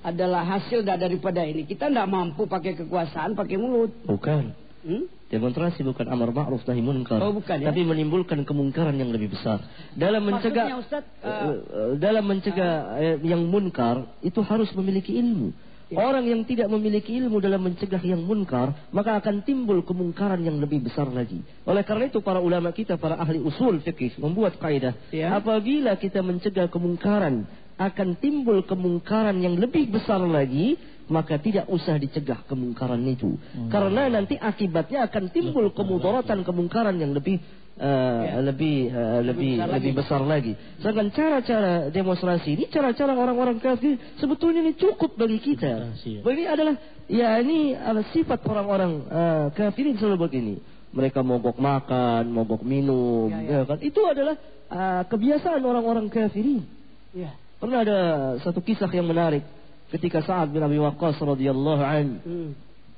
adalah hasil da- daripada ini kita tidak mampu pakai kekuasaan pakai mulut Bukan. hmm? Demonstrasi bukan amar ma'ruf nahi munkar. Oh, bukan, ya? Tapi menimbulkan kemungkaran yang lebih besar. Dalam Maksudnya, mencegah Ustaz, uh, dalam mencegah eh, yang munkar itu harus memiliki ilmu. Ya. Orang yang tidak memiliki ilmu dalam mencegah yang munkar, maka akan timbul kemungkaran yang lebih besar lagi. Oleh karena itu para ulama kita, para ahli usul fikih membuat kaidah, Ya. apabila kita mencegah kemungkaran, akan timbul kemungkaran yang lebih besar lagi, maka tidak usah dicegah kemungkaran itu. Karena nanti akibatnya akan timbul kemudaratan kemungkaran yang lebih eh, Ya. lebih eh, lebih besar lebih lagi. besar lagi. Sedangkan cara-cara demonstrasi ini cara-cara orang-orang kafir sebetulnya ini cukup bagi kita. Ya. Ini adalah ya ini adalah sifat orang-orang eh, kafirin selalu begini. Mereka mogok makan, mogok minum, Ya, ya, ya. kan? Itu adalah eh, kebiasaan orang-orang kafirin. ya Pernah ada satu kisah yang menarik ketika Sa'ad bin Abi Waqqas radhiyallahu an hmm.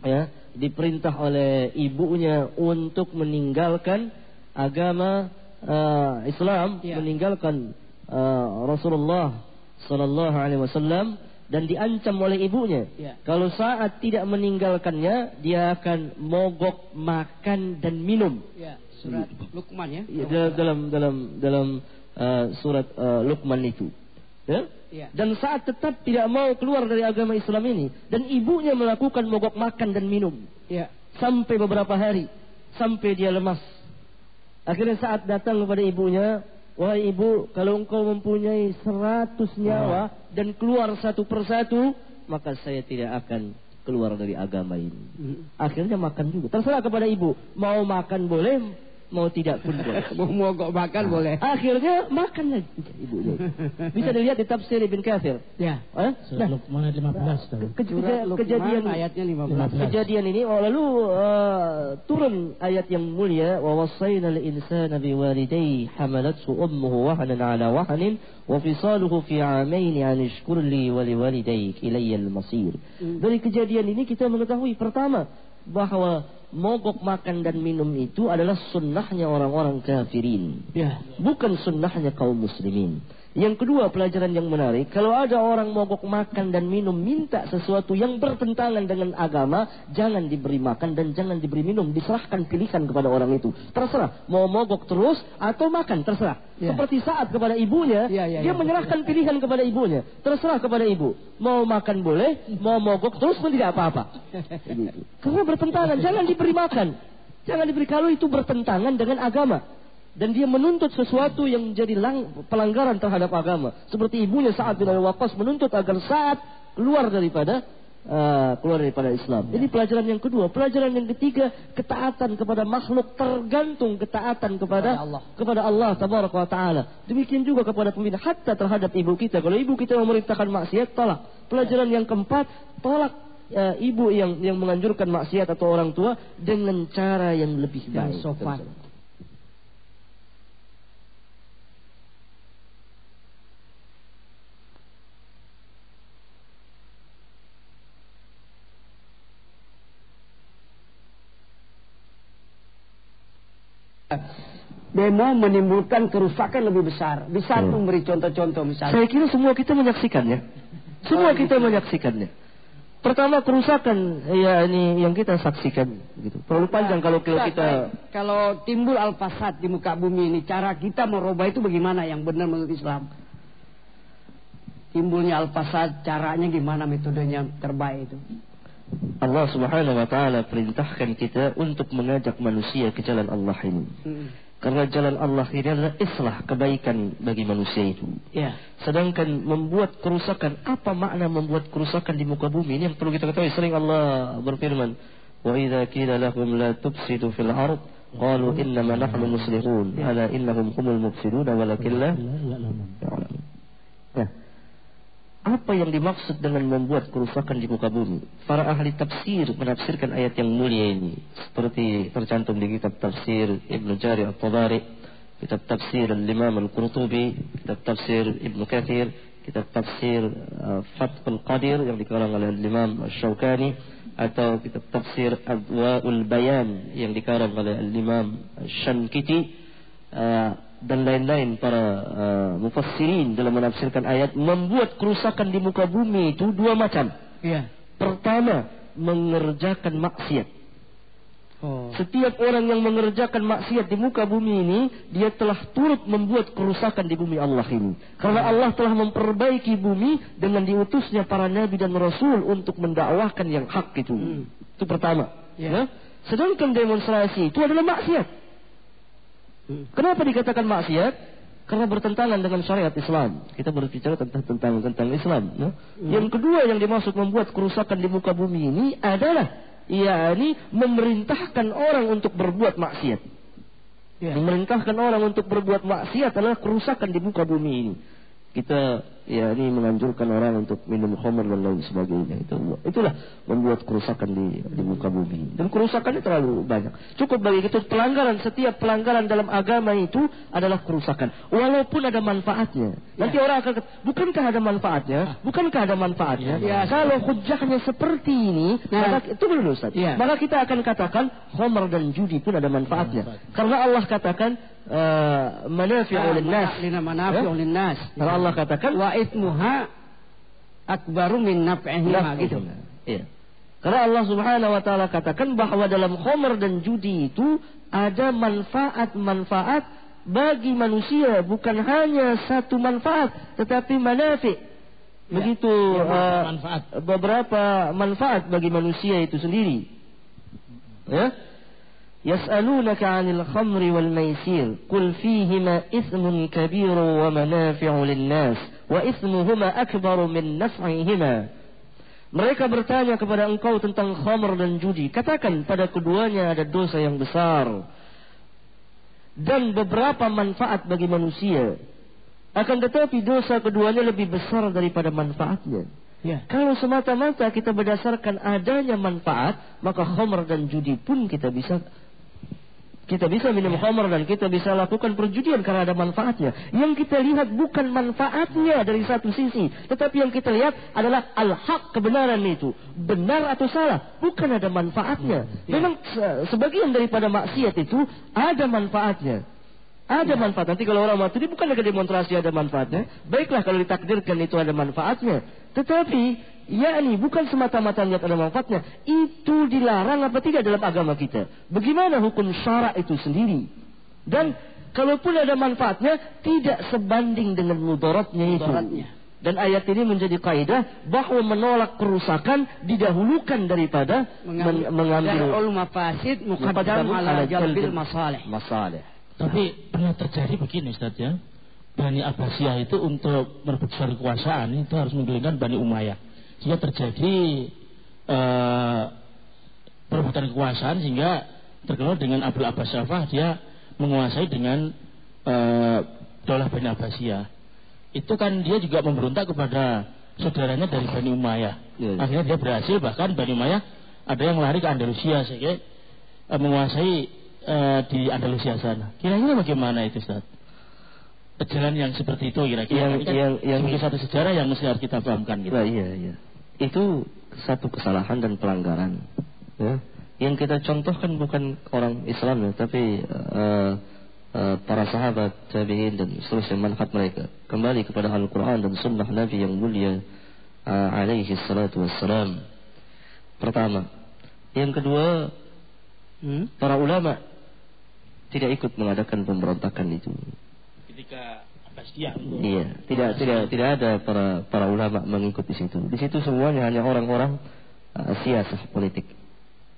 ya diperintah oleh ibunya untuk meninggalkan agama eh, Islam, Ya. meninggalkan eh, Rasulullah sallallahu alaihi wasallam dan diancam oleh ibunya. Ya. Kalau saat tidak meninggalkannya, dia akan mogok makan dan minum. ya surat Luqman ya Ya, dalam dalam dalam dalam eh, surat eh, Luqman itu. Ya? Ya. Dan saat tetap tidak mau keluar dari agama Islam ini dan ibunya melakukan mogok makan dan minum ya sampai beberapa hari sampai dia lemas. Akhirnya saat datang kepada ibunya, wahai ibu, kalau engkau mempunyai seratus nyawa dan keluar satu persatu, maka saya tidak akan keluar dari agama ini. Hmm. Akhirnya makan juga. Terserah kepada ibu, mau makan boleh, mau tidak pun boleh. mau mogok makan boleh Akhirnya makan lagi ibunya. Bisa dilihat di tafsir Ibn Kathir. ya Eh? Surat Luqman ayat 15 tahu. ke- kejadian ayatnya 15 15. Kejadian ini oh, lalu uh, turun ayat yang mulia wa wasaina al insana biwalidayhi hamalathu ummuhu wahnan ala wahnin wa fisaluhu fi amain an ishkur li wa liwalidayk ilayya al masir. Hmm. Dari kejadian ini kita mengetahui pertama bahwa mogok makan dan minum itu adalah sunnahnya orang-orang kafirin. ya Bukan sunnahnya kaum muslimin. Yang kedua pelajaran yang menarik, kalau ada orang mogok makan dan minum minta sesuatu yang bertentangan dengan agama, jangan diberi makan dan jangan diberi minum, diserahkan pilihan kepada orang itu. Terserah, mau mogok terus atau makan, terserah. Ya. Seperti saat kepada ibunya, Ya, ya, dia ya. menyerahkan pilihan kepada ibunya. Terserah kepada ibu, mau makan boleh, mau mogok terus pun tidak apa-apa. Karena bertentangan, jangan diberi makan. Jangan diberi kalau itu bertentangan dengan agama. Dan dia menuntut sesuatu yang menjadi lang- pelanggaran terhadap agama. Seperti ibunya saat bin Abi Waqqas menuntut agar saat keluar daripada uh, keluar daripada Islam. Ini pelajaran yang kedua. Pelajaran yang ketiga, ketaatan kepada makhluk tergantung ketaatan kepada Kepada Allah. kepada Allah tabaraka wa taala. Demikian juga kepada pembina hatta terhadap ibu kita. Kalau ibu kita memerintahkan maksiat, tolak. Pelajaran yang keempat, tolak eh, ibu yang yang menganjurkan maksiat atau orang tua dengan cara yang lebih yang baik. sopan demo menimbulkan kerusakan lebih besar. Bisa Hmm. memberi contoh-contoh misalnya. Saya kira semua kita menyaksikannya. Semua Oh, kita gitu. menyaksikannya. Pertama kerusakan ya ini yang kita saksikan gitu. Terlalu panjang kalau kalau kita baik. kalau timbul al-fasad di muka bumi ini, cara kita merubah itu bagaimana yang benar menurut Islam? Timbulnya al-fasad, caranya gimana metodenya terbaik itu? Allah Subhanahu wa taala perintahkan kita untuk mengajak manusia ke jalan Allah ini. Hmm. Karena jalan Allah ini adalah islah kebaikan bagi manusia itu. Ya. Sedangkan membuat kerusakan, apa makna membuat kerusakan di muka bumi? Ini yang perlu kita ketahui. Sering Allah berfirman, "Wa idza qila lahum la tufsidu fil ard, qalu innama nahnu muslihun." Ala innahum humul mufsidun walakin la. Nah, apa yang dimaksud dengan membuat kerusakan di muka bumi? Para ahli tafsir menafsirkan ayat yang mulia ini seperti tercantum di kitab tafsir Ibnu Jari At-Tabari, kitab tafsir Al-Imam Al-Qurtubi, kitab tafsir Ibnu Kathir, kitab tafsir uh, Fathul Qadir yang dikarang oleh Al-Imam Al-Shawkani atau kitab tafsir Adwaul Bayan yang dikarang oleh Al-Imam Shankiti uh, dan lain-lain para uh, mufassirin dalam menafsirkan ayat membuat kerusakan di muka bumi itu dua macam. Iya. Pertama, mengerjakan maksiat. Oh. Setiap orang yang mengerjakan maksiat di muka bumi ini, dia telah turut membuat kerusakan di bumi Allah ini. Karena Allah telah memperbaiki bumi dengan diutusnya para nabi dan rasul untuk mendakwahkan yang hak itu. Hmm. Itu pertama. Ya. Ya. Sedangkan demonstrasi itu adalah maksiat. Hmm. Kenapa dikatakan maksiat? Karena bertentangan dengan syariat Islam. Kita berbicara tentang tentang tentang Islam. Ya. Yang kedua yang dimaksud membuat kerusakan di muka bumi ini adalah yakni memerintahkan orang untuk berbuat maksiat. Ya. Memerintahkan orang untuk berbuat maksiat adalah kerusakan di muka bumi ini. Kita ya ini menganjurkan orang untuk minum khamr dan lain sebagainya. Itu itulah membuat kerusakan di di muka bumi. Dan kerusakannya terlalu banyak. Cukup bagi kita pelanggaran setiap pelanggaran dalam agama itu adalah kerusakan. Walaupun ada manfaatnya. Nanti orang akan bukankah ada manfaatnya? Bukankah ada manfaatnya? Ya. Kalau hujahnya seperti ini, Nah. maka itu dulu Ustaz. Ya. Maka kita akan katakan khamr dan judi pun ada manfaatnya. Karena Allah katakan uh, manafi'u linnas. Lina manafi'u Ya? linnas. Kalau Allah katakan wa ithmuha akbaru min naf'ihima gitu. Iya. Karena Allah Subhanahu wa taala katakan bahwa dalam khamr dan judi itu ada manfaat-manfaat bagi manusia, bukan hanya satu manfaat tetapi manafi. Begitu Ya, uh, manfaat. beberapa manfaat bagi manusia itu sendiri. Ya? يسألونك عن الخمر والميسير قل فيهما إثم كبير ومنافع للناس وإثمهما أكبر من نفعهما Mereka bertanya kepada engkau tentang khamr dan judi. Katakan pada keduanya ada dosa yang besar. Dan beberapa manfaat bagi manusia. Akan tetapi dosa keduanya lebih besar daripada manfaatnya. Ya. Kalau semata-mata kita berdasarkan adanya manfaat, maka khamr dan judi pun kita bisa kita bisa minum khamr dan kita bisa lakukan perjudian karena ada manfaatnya. Yang kita lihat bukan manfaatnya dari satu sisi, tetapi yang kita lihat adalah al-haq kebenaran itu. Benar atau salah, bukan ada manfaatnya. Memang se- sebagian daripada maksiat itu ada manfaatnya. Ada manfaat. Nanti kalau orang mati bukan lagi demonstrasi ada manfaatnya. Baiklah kalau ditakdirkan itu ada manfaatnya. Tetapi, yakni bukan semata-mata lihat ada manfaatnya. Itu dilarang apa tidak dalam agama kita. Bagaimana hukum syarak itu sendiri. Dan kalaupun ada manfaatnya, tidak sebanding dengan mudaratnya itu. Mudaratnya. Dan ayat ini menjadi kaidah bahwa menolak kerusakan didahulukan daripada men- mengambil mafasid muqaddam ala jalbil masalih. masalah. Tapi pernah terjadi begini Ustaz ya. Bani Abbasiyah itu untuk merebut suara kekuasaan itu harus menggulingkan Bani Umayyah. Sehingga terjadi eh, perebutan kekuasaan sehingga terkenal dengan Abdul Abbas Syafah dia menguasai dengan eh, daulah Bani Abbasiyah. Itu kan dia juga memberontak kepada saudaranya dari Bani Umayyah. Ya, ya. Akhirnya dia berhasil bahkan Bani Umayyah ada yang lari ke Andalusia sehingga eh, menguasai eh, di Andalusia sana. Kira-kira bagaimana itu Ustaz? Jalan yang seperti itu kira-kira Yang- kan yang- yang- sebagai satu sejarah yang mesti harus kita pahamkan gitu. Nah, iya, iya. Itu satu kesalahan dan pelanggaran. Ya. Yang kita contohkan bukan orang Islam ya, tapi eh, eh, para sahabat, tabi'in dan seterusnya manfaat mereka. Kembali kepada Al-Quran dan Sunnah Nabi yang mulia eh, alaihi salatu wassalam. Pertama. Yang kedua, Hmm? para ulama tidak ikut mengadakan pemberontakan itu. Iya, tidak tidak tidak ada para para ulama mengikuti situ. Di situ semuanya hanya orang-orang uh, siasah politik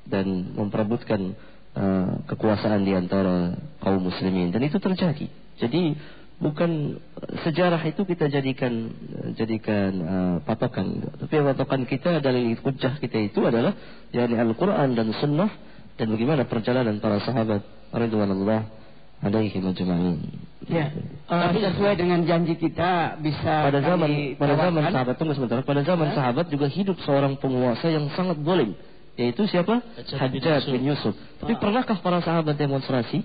dan memperebutkan uh, kekuasaan di antara kaum muslimin dan itu terjadi. Jadi bukan sejarah itu kita jadikan jadikan uh, patokan tapi patokan kita dari hujah kita itu adalah yakni Al-Qur'an dan sunnah dan bagaimana perjalanan para sahabat radhiyallahu majma'in. Ya. Uh, tapi sesuai dengan janji kita bisa pada zaman pada zaman sahabat tunggu sebentar. Pada zaman ya? sahabat juga hidup seorang penguasa yang sangat boleh yaitu siapa? Hajjaj bin Yusuf. Tapi pernahkah para sahabat demonstrasi?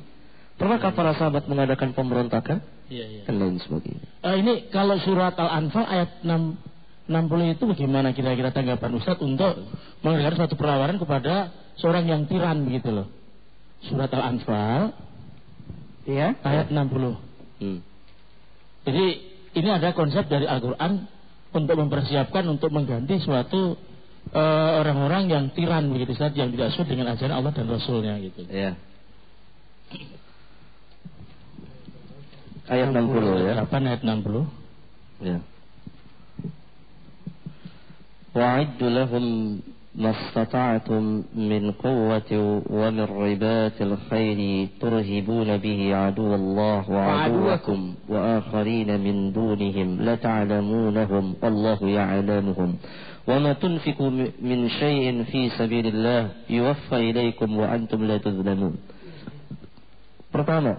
Pernahkah para sahabat mengadakan pemberontakan? Iya, iya. Dan lain sebagainya. Uh, ini kalau surat Al-Anfal ayat 6 60 itu bagaimana kira-kira tanggapan Ustaz untuk mengeluarkan satu perlawanan kepada seorang yang tiran begitu loh. Surat Al-Anfal ya ayat 60. Hmm. Jadi ini ada konsep dari Al-Qur'an untuk mempersiapkan untuk mengganti suatu eh, orang-orang uh, yang tiran begitu saja yang tidak sesuai dengan ajaran Allah dan Rasulnya gitu. Ya. Ayat 60 ya. Kapan ayat 60? Ya. Wa'iddu lahum ما استطعتم من قوة ومن رباط الخير ترهبون به عدو الله وعدوكم وآخرين من دونهم لتعلمونهم الله يعلمهم وما تنفقوا من شيء في سبيل الله يوفى إليكم وأنتم لا تظلمون Pertama,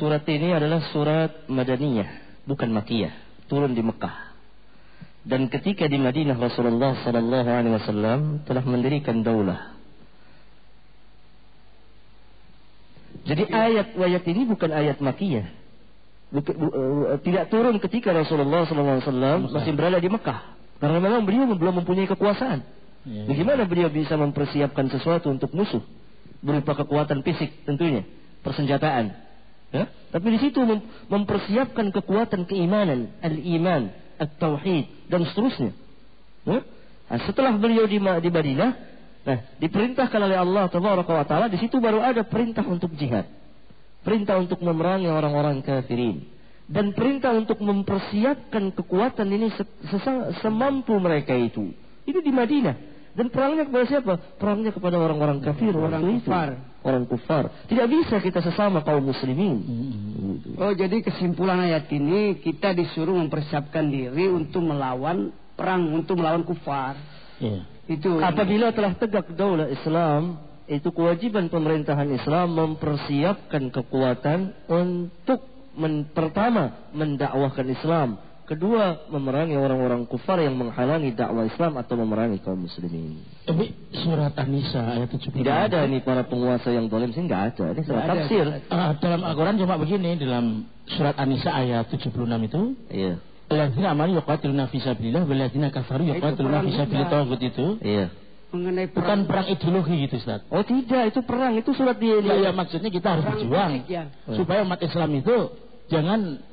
surat ini adalah surat Madaniyah, bukan Makiyah, turun di Mekah. Dan ketika di Madinah Rasulullah Sallallahu Alaihi Wasallam telah mendirikan daulah. Jadi ayat-ayat ini bukan ayat makiyah. Bukan, bu, uh, tidak turun ketika Rasulullah Sallallahu Alaihi Wasallam masih berada di Mekah. Karena memang beliau belum mempunyai kekuasaan. Ya, ya. Bagaimana beliau bisa mempersiapkan sesuatu untuk musuh berupa kekuatan fisik tentunya, persenjataan. Ya? Tapi di situ mempersiapkan kekuatan keimanan, al-iman, at-tauhid dan seterusnya. Ya? Nah, setelah beliau di, di Madinah, nah diperintahkan oleh Allah taala di situ baru ada perintah untuk jihad. Perintah untuk memerangi orang-orang kafirin dan perintah untuk mempersiapkan kekuatan ini semampu mereka itu. Itu di Madinah. Dan perangnya kepada siapa? Perangnya kepada orang-orang kafir, orang kufar. Orang kufar. Tidak bisa kita sesama kaum muslimin. Oh, jadi kesimpulan ayat ini kita disuruh mempersiapkan diri untuk melawan perang, untuk melawan kufar. Ya. Itu apabila telah tegak daulah Islam, itu kewajiban pemerintahan Islam mempersiapkan kekuatan untuk men pertama mendakwahkan Islam, Kedua, memerangi orang-orang kufar yang menghalangi dakwah Islam atau memerangi kaum muslimin. Tapi surat An-Nisa ayat 70. Tidak ada nih para penguasa yang zalim sih enggak ada. Ini surat tafsir. Uh, dalam Al-Qur'an cuma begini dalam surat An-Nisa ayat 76 itu. Iya. Alladzina amanu yuqatiluna fi sabilillah walladzina kafaru yuqatiluna fi sabilit taghut itu. Iya. Mengenai perang. Bukan perang ideologi gitu Ustaz. Oh tidak, itu perang, itu surat dia. Ya, ya maksudnya kita harus berjuang ya. supaya umat Islam itu jangan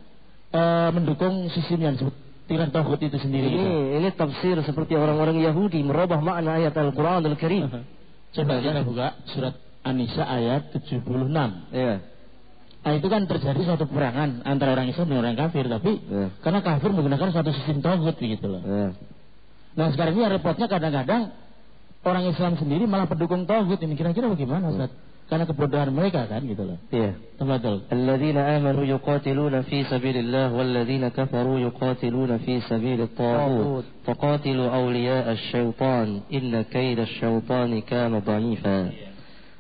uh, mendukung sistem yang disebut tiran tauhid itu sendiri. Ini, itu. ini tafsir seperti orang-orang Yahudi merubah makna ayat Al-Quran Al-Karim. Coba kita buka surat An-Nisa ayat 76. Iya. Nah itu kan terjadi suatu perangan antara orang Islam dan orang kafir, tapi ya. karena kafir menggunakan suatu sistem tauhid begitu loh. Ya. Nah sekarang ini repotnya kadang-kadang orang Islam sendiri malah pendukung tauhid ini kira-kira bagaimana Ustaz? Karena kebodohan mereka kan gitu loh. Iya. Tafadhol. Alladzina amanu yuqatiluna fi sabilillah walladzina kafaru yuqatiluna fi sabilit taghut. Faqatilu awliya asy-syaitan inna kaida asy-syaitani kana dha'ifa.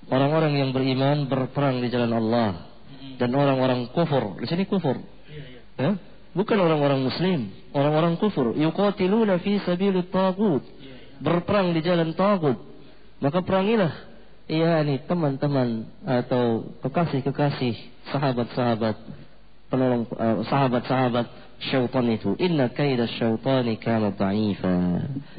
Orang-orang yang beriman berperang di jalan Allah dan orang-orang kufur. Di sini kufur. Ya? Bukan orang-orang muslim, orang-orang kufur. Yuqatiluna fi sabilit taghut. Berperang di jalan tagut. Maka perangilah Iya nih teman-teman atau kekasih-kekasih sahabat-sahabat penolong uh, sahabat-sahabat syaitan itu inna kaida syaitani kana dha'ifa.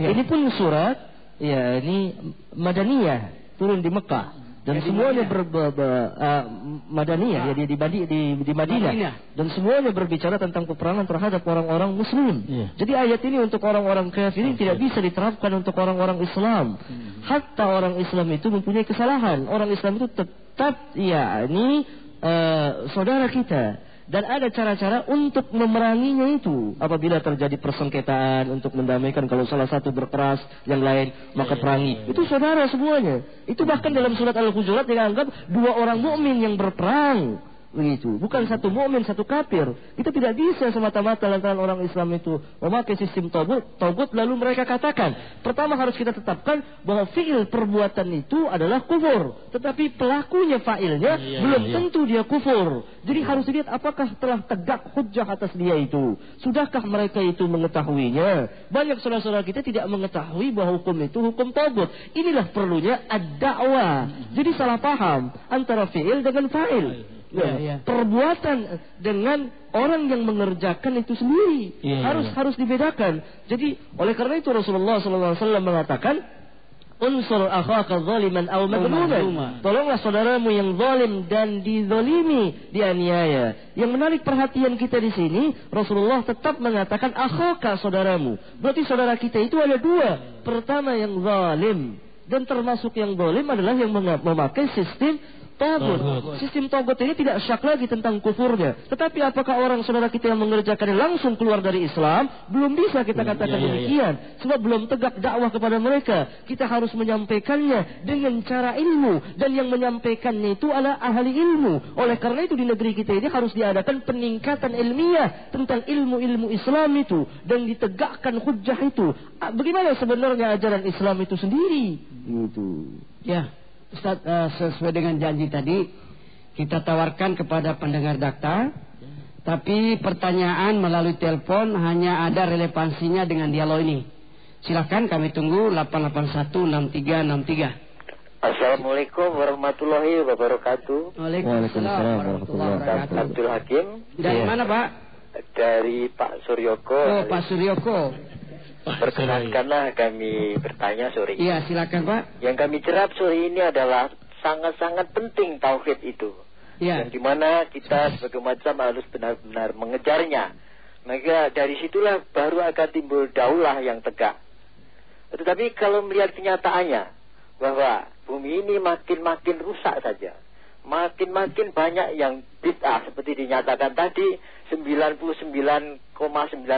Ya. Ini pun surat ya ini madaniyah turun di Mekah dan Jadi semuanya ber, ber, ber, uh, Madaniyah ya di di, di, di Madinah. Madinah dan semuanya berbicara tentang peperangan terhadap orang-orang muslim. Ya. Jadi ayat ini untuk orang-orang kafir ini tidak bisa diterapkan untuk orang-orang Islam. Hmm. Hatta orang Islam itu mempunyai kesalahan. Orang Islam itu tetap ya ini uh, saudara kita dan ada cara-cara untuk memeranginya itu. Apabila terjadi persengketaan untuk mendamaikan kalau salah satu berkeras, yang lain maka perangi. Itu saudara semuanya. Itu bahkan dalam surat Al-Hujurat dianggap dua orang mukmin yang berperang begitu. Bukan satu mukmin, satu kafir. Kita tidak bisa semata-mata lantaran orang Islam itu memakai sistem togut, togut lalu mereka katakan, pertama harus kita tetapkan bahwa fiil perbuatan itu adalah kufur, tetapi pelakunya failnya iya, belum iya. tentu dia kufur. Jadi harus dilihat apakah telah tegak hujah atas dia itu. Sudahkah mereka itu mengetahuinya? Banyak saudara-saudara kita tidak mengetahui bahwa hukum itu hukum togut. Inilah perlunya ad-da'wah. Jadi salah paham antara fiil dengan fa'il ya, ya. perbuatan dengan orang yang mengerjakan itu sendiri ya, harus ya. harus dibedakan. Jadi oleh karena itu Rasulullah SAW mengatakan Unsur akhaka zaliman aw madluman. Tolonglah saudaramu yang zalim dan dizalimi, dianiaya. Yang menarik perhatian kita di sini, Rasulullah tetap mengatakan akhaka saudaramu. Berarti saudara kita itu ada dua. Pertama yang zalim dan termasuk yang zalim adalah yang memakai sistem Togut. Sistem togut ini tidak syak lagi tentang kufurnya. Tetapi apakah orang saudara kita yang mengerjakannya langsung keluar dari Islam? Belum bisa kita hmm, katakan ya, ya, demikian. Ya. Sebab belum tegak dakwah kepada mereka. Kita harus menyampaikannya dengan cara ilmu. Dan yang menyampaikannya itu adalah ahli ilmu. Oleh karena itu di negeri kita ini harus diadakan peningkatan ilmiah tentang ilmu-ilmu Islam itu. Dan ditegakkan hujah itu. Ah, bagaimana sebenarnya ajaran Islam itu sendiri? Gitu. Ya. Ustaz uh, sesuai dengan janji tadi kita tawarkan kepada pendengar dakta tapi pertanyaan melalui telepon hanya ada relevansinya dengan dialog ini. Silakan kami tunggu 8816363. Assalamualaikum warahmatullahi wabarakatuh. Waalaikumsalam warahmatullahi wabarakatuh. Abdul Hakim. Dari ya. mana Pak? Dari Pak Suryoko. Oh Pak Suryoko. Perkenankanlah kami bertanya sore ini. Iya, silakan Pak. Yang kami cerap sore ini adalah sangat-sangat penting tauhid itu. Iya. Yang di mana kita sebagai macam harus benar-benar mengejarnya. Maka dari situlah baru akan timbul daulah yang tegak. Tetapi kalau melihat kenyataannya bahwa bumi ini makin-makin rusak saja. Makin-makin banyak yang bid'ah seperti dinyatakan tadi 99,9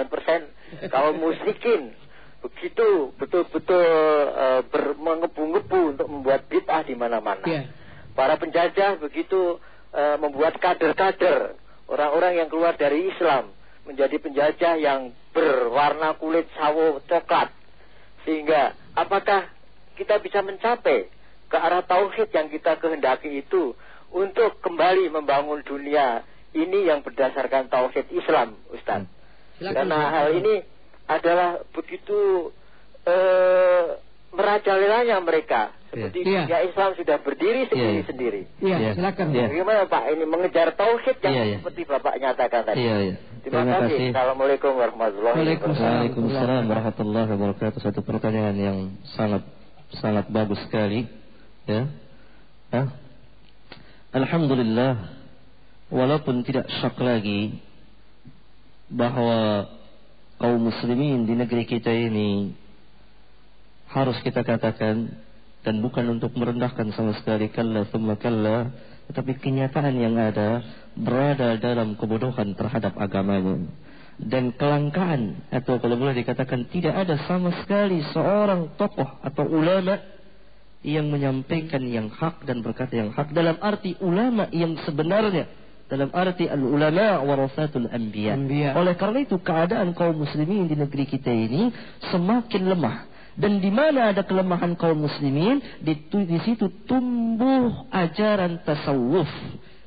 persen kaum musyrikin begitu betul-betul uh, mengebu-ngebu untuk membuat bid'ah di mana-mana. Yeah. Para penjajah begitu uh, membuat kader-kader orang-orang yang keluar dari Islam menjadi penjajah yang berwarna kulit sawo coklat. Sehingga apakah kita bisa mencapai ke arah tauhid yang kita kehendaki itu untuk kembali membangun dunia ini yang berdasarkan tauhid Islam, Ustaz. Hmm. Karena hal ini adalah begitu uh, merajalelanya mereka seperti yeah. dunia Islam sudah berdiri iya. sendiri-sendiri. Iya, yeah. silakan. Yeah. Bagaimana Pak ini mengejar tauhid yang yeah, yeah. seperti Bapak nyatakan tadi. Yeah, yeah. Terima, Terima kasih. kasih. Assalamualaikum warahmatullahi wabarakatuh. Waalaikumsalam warahmatullahi wabarakatuh. Satu pertanyaan yang sangat sangat bagus sekali. Ya. Hah? Alhamdulillah walaupun tidak syak lagi bahwa kaum muslimin di negeri kita ini harus kita katakan dan bukan untuk merendahkan sama sekali kalla thumma kalla tetapi kenyataan yang ada berada dalam kebodohan terhadap agamanya dan kelangkaan atau kalau boleh dikatakan tidak ada sama sekali seorang tokoh atau ulama yang menyampaikan yang hak dan berkata yang hak dalam arti ulama yang sebenarnya dalam arti al-ulama warasatul anbiya. anbiya. Oleh karena itu keadaan kaum muslimin di negeri kita ini semakin lemah. Dan di mana ada kelemahan kaum muslimin, di, di situ tumbuh ajaran tasawuf.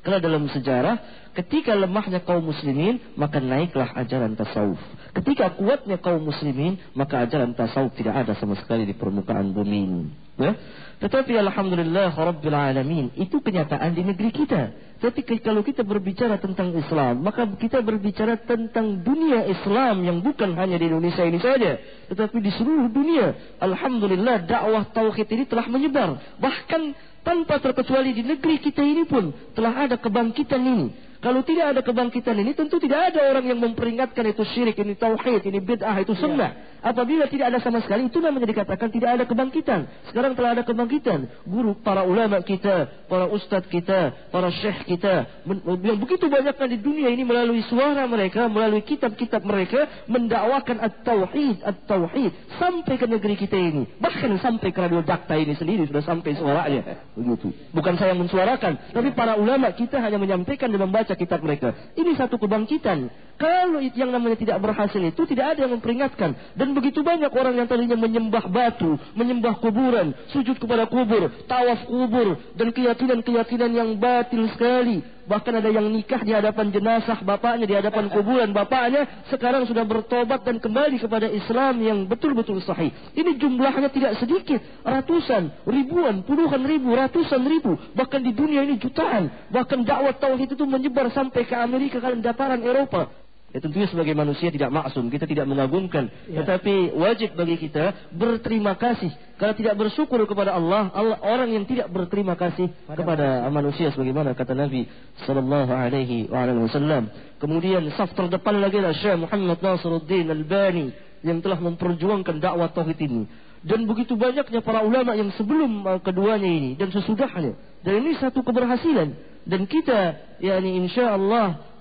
Kalau dalam sejarah, ketika lemahnya kaum muslimin, maka naiklah ajaran tasawuf. Ketika kuatnya kaum muslimin, maka ajaran tasawuf tidak ada sama sekali di permukaan bumi. Ya? Tetapi Alhamdulillah Rabbil Alamin Itu kenyataan di negeri kita Tapi kalau kita berbicara tentang Islam Maka kita berbicara tentang dunia Islam Yang bukan hanya di Indonesia ini saja Tetapi di seluruh dunia Alhamdulillah dakwah Tauhid ini telah menyebar Bahkan tanpa terkecuali di negeri kita ini pun Telah ada kebangkitan ini Kalau tidak ada kebangkitan ini, tentu tidak ada orang yang memperingatkan itu syirik, ini tauhid, ini bid'ah, itu sunnah. Ya. Apabila tidak ada sama sekali, itu namanya dikatakan tidak ada kebangkitan. Sekarang telah ada kebangkitan. Guru, para ulama kita, para ustadz kita, para syekh kita, yang begitu banyaknya di dunia ini melalui suara mereka, melalui kitab-kitab mereka, mendakwakan at-tauhid, at-tauhid, sampai ke negeri kita ini. Bahkan sampai ke Radio Dakta ini sendiri sudah sampai suaranya. Begitu. Bukan saya yang mensuarakan, tapi para ulama kita hanya menyampaikan dan membaca kitab mereka. Ini satu kebangkitan. Kalau yang namanya tidak berhasil itu tidak ada yang memperingatkan. Dan begitu banyak orang yang tadinya menyembah batu, menyembah kuburan, sujud kepada kubur, tawaf kubur, dan keyakinan-keyakinan yang batil sekali. Bahkan ada yang nikah di hadapan jenazah bapaknya, di hadapan kuburan bapaknya, sekarang sudah bertobat dan kembali kepada Islam yang betul-betul sahih. Ini jumlahnya tidak sedikit, ratusan, ribuan, puluhan ribu, ratusan ribu, bahkan di dunia ini jutaan. Bahkan dakwah tauhid itu menyebar sampai ke Amerika dan dataran Eropa. Ya tentunya sebagai manusia tidak maksum, kita tidak mengagumkan. Ya. Tetapi wajib bagi kita berterima kasih. Kalau tidak bersyukur kepada Allah, Allah orang yang tidak berterima kasih Pada kepada manusia sebagaimana kata Nabi sallallahu alaihi wasallam. Kemudian saf terdepan lagi adalah Syekh Muhammad Nasiruddin Albani yang telah memperjuangkan dakwah tauhid ini. Dan begitu banyaknya para ulama yang sebelum uh, keduanya ini dan sesudahnya. Dan ini satu keberhasilan. Dan kita, yakni insya Allah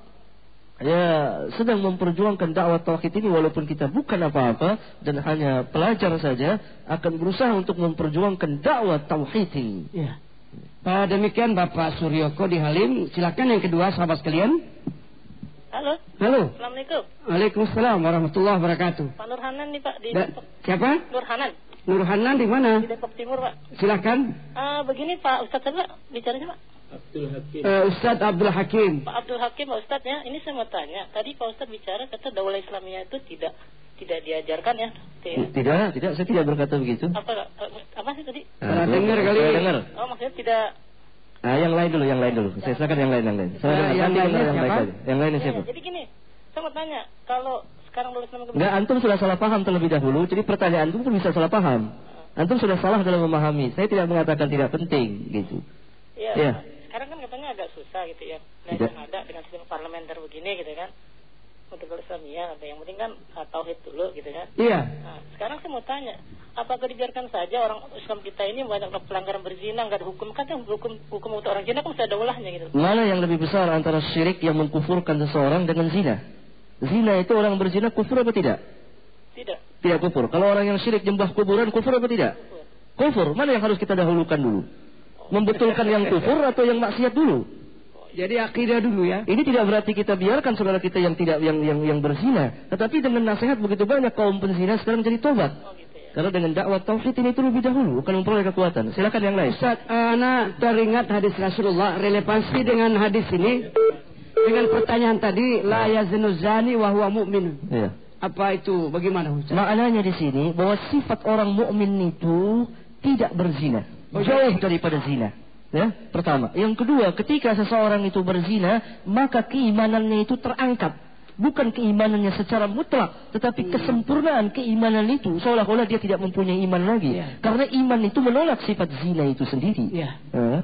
ya sedang memperjuangkan dakwah tauhid ini walaupun kita bukan apa-apa dan hanya pelajar saja akan berusaha untuk memperjuangkan dakwah tauhid ini. Ya. Uh, demikian Bapak Suryoko di Halim. Silakan yang kedua sahabat sekalian. Halo. Halo. Assalamualaikum. Waalaikumsalam warahmatullahi wabarakatuh. Pak Nurhanan nih Pak di da Depok. Siapa? Nurhanan. Nurhanan di mana? Di Depok Timur Pak. Silakan. Uh, begini Pak Ustadz Pak bicaranya Pak. Abdul Hakim. Uh, Ustadz Abdul Hakim. Pak Abdul Hakim, Pak Ustadz ya, ini saya mau tanya. Tadi Pak Ustadz bicara kata daulah Islamiyah itu tidak tidak diajarkan ya? Tidak, tidak, saya tidak berkata begitu. Apa apa sih tadi? Nah, dengar kali. Dengar. Oh, maksudnya tidak Nah, yang lain dulu, yang lain dulu. Saya silakan yang lain, yang lain. Saya uh, yang lain yang baik aja. Yang lain ya, siapa? Jadi gini, saya mau tanya, kalau sekarang lulus nama Enggak, antum sudah salah paham terlebih dahulu. Jadi pertanyaan antum pun bisa salah paham. Antum sudah salah dalam memahami. Saya tidak mengatakan tidak penting, gitu. Iya. Ya sekarang katanya agak susah gitu ya nah yang ada dengan sistem parlementer begini gitu kan. Untuk Islamiyah atau yang penting kan uh, tauhid dulu gitu kan. Iya. Nah, sekarang saya mau tanya apakah dibiarkan saja orang Islam kita ini banyak pelanggaran berzina nggak ada hukum? Kan hukum hukum untuk orang zina kan sudah ada ulahnya gitu. Mana yang lebih besar antara syirik yang mengkufurkan seseorang dengan zina? Zina itu orang berzina kufur apa tidak? Tidak. Tidak kufur. Kalau orang yang syirik jembah kuburan kufur apa tidak? Kufur, kufur. mana yang harus kita dahulukan dulu membetulkan yang kufur atau yang maksiat dulu. Jadi akidah dulu ya. Ini tidak berarti kita biarkan saudara kita yang tidak yang yang yang berzina, tetapi dengan nasihat begitu banyak kaum penzina sekarang jadi tobat. Oh, gitu ya. Karena dengan dakwah tauhid ini itu lebih dahulu akan memperoleh kekuatan. Silakan yang lain. Ustaz, anak teringat hadis Rasulullah relevansi dengan hadis ini dengan pertanyaan tadi la yaznu zani wa huwa mu'min. Iya. Apa itu? Bagaimana Ustaz? Maknanya di sini bahwa sifat orang mukmin itu tidak berzina jauh daripada zina. Ya, pertama. Yang kedua, ketika seseorang itu berzina, maka keimanannya itu terangkat. Bukan keimanannya secara mutlak, tetapi kesempurnaan keimanan itu seolah-olah dia tidak mempunyai iman lagi. Ya. Karena iman itu menolak sifat zina itu sendiri. Ya. Uh.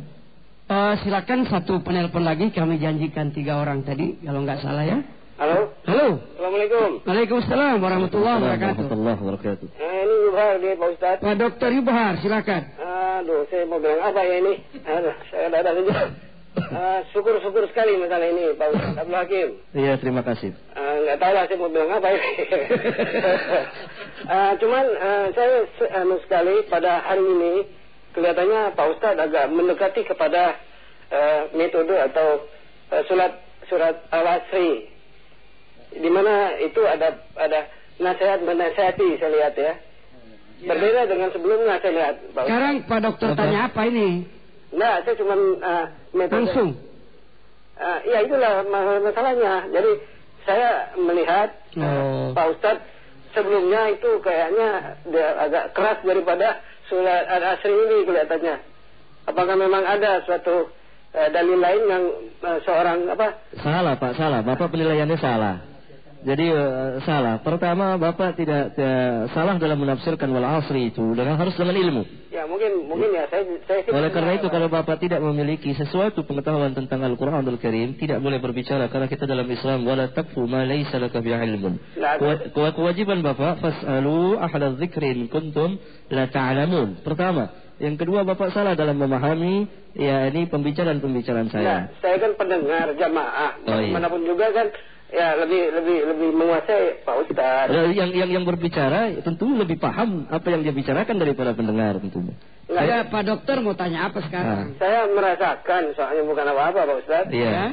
Uh, silakan satu penelpon lagi kami janjikan tiga orang tadi kalau nggak salah ya. Halo. Halo. Assalamualaikum. Waalaikumsalam warahmatullahi wabarakatuh. Warahmatullahi wabarakatuh. Nah, ini Yubhar nih Pak Ustaz. Pak Dokter Yubhar, silakan. Aduh, saya mau bilang apa ya ini? Aduh, saya ada saja. Uh, syukur-syukur sekali masalah ini Pak Ustaz Abdul Hakim. Iya, terima kasih. Uh, nggak tahu lah saya mau bilang apa ini. uh, cuman uh, saya anu sekali pada hari ini kelihatannya Pak Ustaz agak mendekati kepada uh, metode atau uh, surat surat al-asri di mana itu ada ada nasihat menasihati saya lihat ya. ya. Berbeda dengan sebelumnya saya lihat. Pak Sekarang Pak Dokter Bapak. tanya apa ini? Nah, saya cuma uh, metode. Langsung. Uh, ya itulah masalahnya. Jadi saya melihat oh. Pak Ustadz sebelumnya itu kayaknya dia agak keras daripada surat Al-Asri ini kelihatannya. Apakah memang ada suatu uh, dalil lain yang uh, seorang apa? Salah Pak, salah. Bapak penilaiannya salah. Jadi uh, salah. Pertama, Bapak tidak uh, salah dalam menafsirkan wal asri itu dengan harus dengan ilmu. Ya, mungkin mungkin ya saya saya Oleh karena itu kalau Bapak tidak memiliki sesuatu pengetahuan tentang Al-Qur'anul Karim, tidak boleh berbicara karena kita dalam Islam wala takfu ma laysa laka bi ilmun. Kewajiban Bapak fasalu ahla dzikrin kuntum la ta'lamun. Pertama, yang kedua Bapak salah dalam memahami ya ini pembicaraan-pembicaraan saya. Ya, saya kan pendengar jamaah. Oh, iya. Mana pun juga kan ya lebih lebih lebih menguasai Pak Ustaz. Yang yang yang berbicara tentu lebih paham apa yang dia bicarakan daripada pendengar tentunya. Saya Pak Dokter mau tanya apa sekarang? Nah. Saya merasakan soalnya bukan apa-apa Pak Ustaz. Iya. Ya.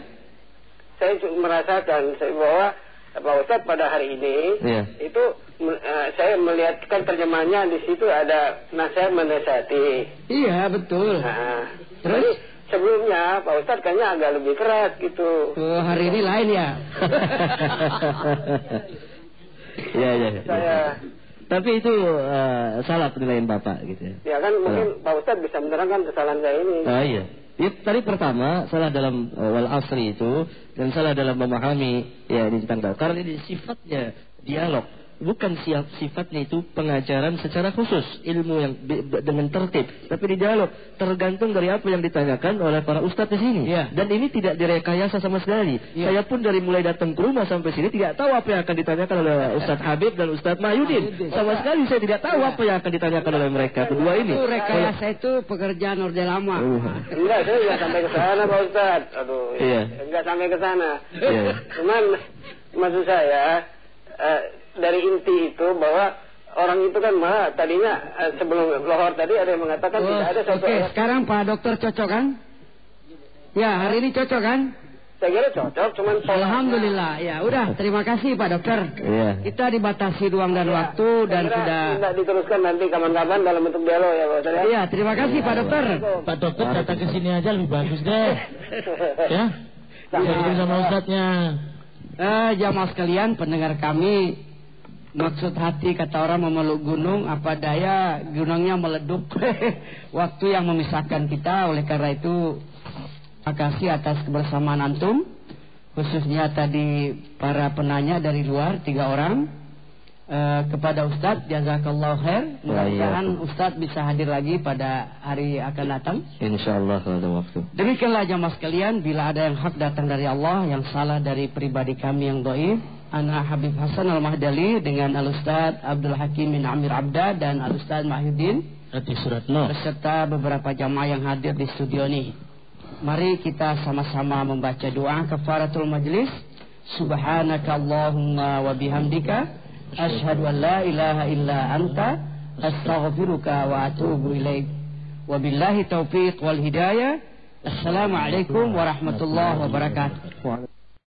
Saya merasakan saya bahwa Pak Ustaz pada hari ini iya. itu uh, saya melihatkan terjemahannya di situ ada nasihat menasihati. Iya betul. Nah, terus sebelumnya Pak Ustadz kayaknya agak lebih keras gitu. Oh, hari ini lain ya. Iya, iya. Saya tapi itu uh, salah penilaian Bapak gitu ya. Ya kan mungkin Pak Ustadz bisa menerangkan kesalahan saya ini. Oh iya. Ya, tadi pertama salah dalam uh, wal asri itu dan salah dalam memahami ya ini tentang karena ini sifatnya dialog bukan siap sifatnya itu pengajaran secara khusus ilmu yang dengan tertib tapi di dialog tergantung dari apa yang ditanyakan oleh para ustadz di sini ya. dan ini tidak direkayasa sama sekali ya. saya pun dari mulai datang ke rumah sampai sini tidak tahu apa yang akan ditanyakan oleh ustadz Habib dan ustadz Mahyudin sama sekali saya tidak tahu ya. apa yang akan ditanyakan oleh mereka kedua ini itu rekayasa itu pekerjaan orde lama uh. enggak saya nggak sampai ke sana pak ustadz aduh iya. enggak sampai ke sana iya. cuman maksud saya uh, dari inti itu bahwa orang itu kan mah tadinya eh, sebelum lohor tadi ada yang mengatakan oh, tidak ada Oke, okay. sekarang Pak Dokter cocok kan? Ya, hari ini cocok kan? Saya kira cocok, cuman Alhamdulillah, ya udah terima kasih Pak Dokter. Iya. Kita dibatasi ruang dan ya, waktu dan sudah. Tidak diteruskan nanti kapan-kapan dalam bentuk dialog ya Pak Dokter. Ya? Iya, terima kasih ya, Pak Dokter. Pak Dokter datang ke sini aja lebih bagus deh. ya. Jadi sama ustadznya. Eh, jamaah sekalian, pendengar kami Maksud hati kata orang memeluk gunung Apa daya gunungnya meleduk? Waktu yang memisahkan kita Oleh karena itu Makasih atas kebersamaan antum Khususnya tadi Para penanya dari luar Tiga orang. Uh, Kepada Ustadz Jazakallah khair. Mudah-mudahan Ustadz bisa hadir lagi Pada hari akan datang. InsyaAllah ada waktu. Demikianlah jamaah sekalian Bila ada yang hak datang dari Allah Yang salah dari pribadi kami yang doib Ana Habib Hasan Al-Mahdali dengan Al-Ustaz Abdul Hakim bin Amir Abda dan Al-Ustaz Mahyudin Ati Suratno beserta beberapa jamaah yang hadir di studio ini. Mari kita sama-sama membaca doa kafaratul majlis. Subhanaka Allahumma wa bihamdika asyhadu an la ilaha illa anta astaghfiruka wa atubu ilaik. Wabillahi taufiq wal hidayah. Assalamualaikum warahmatullahi wabarakatuh.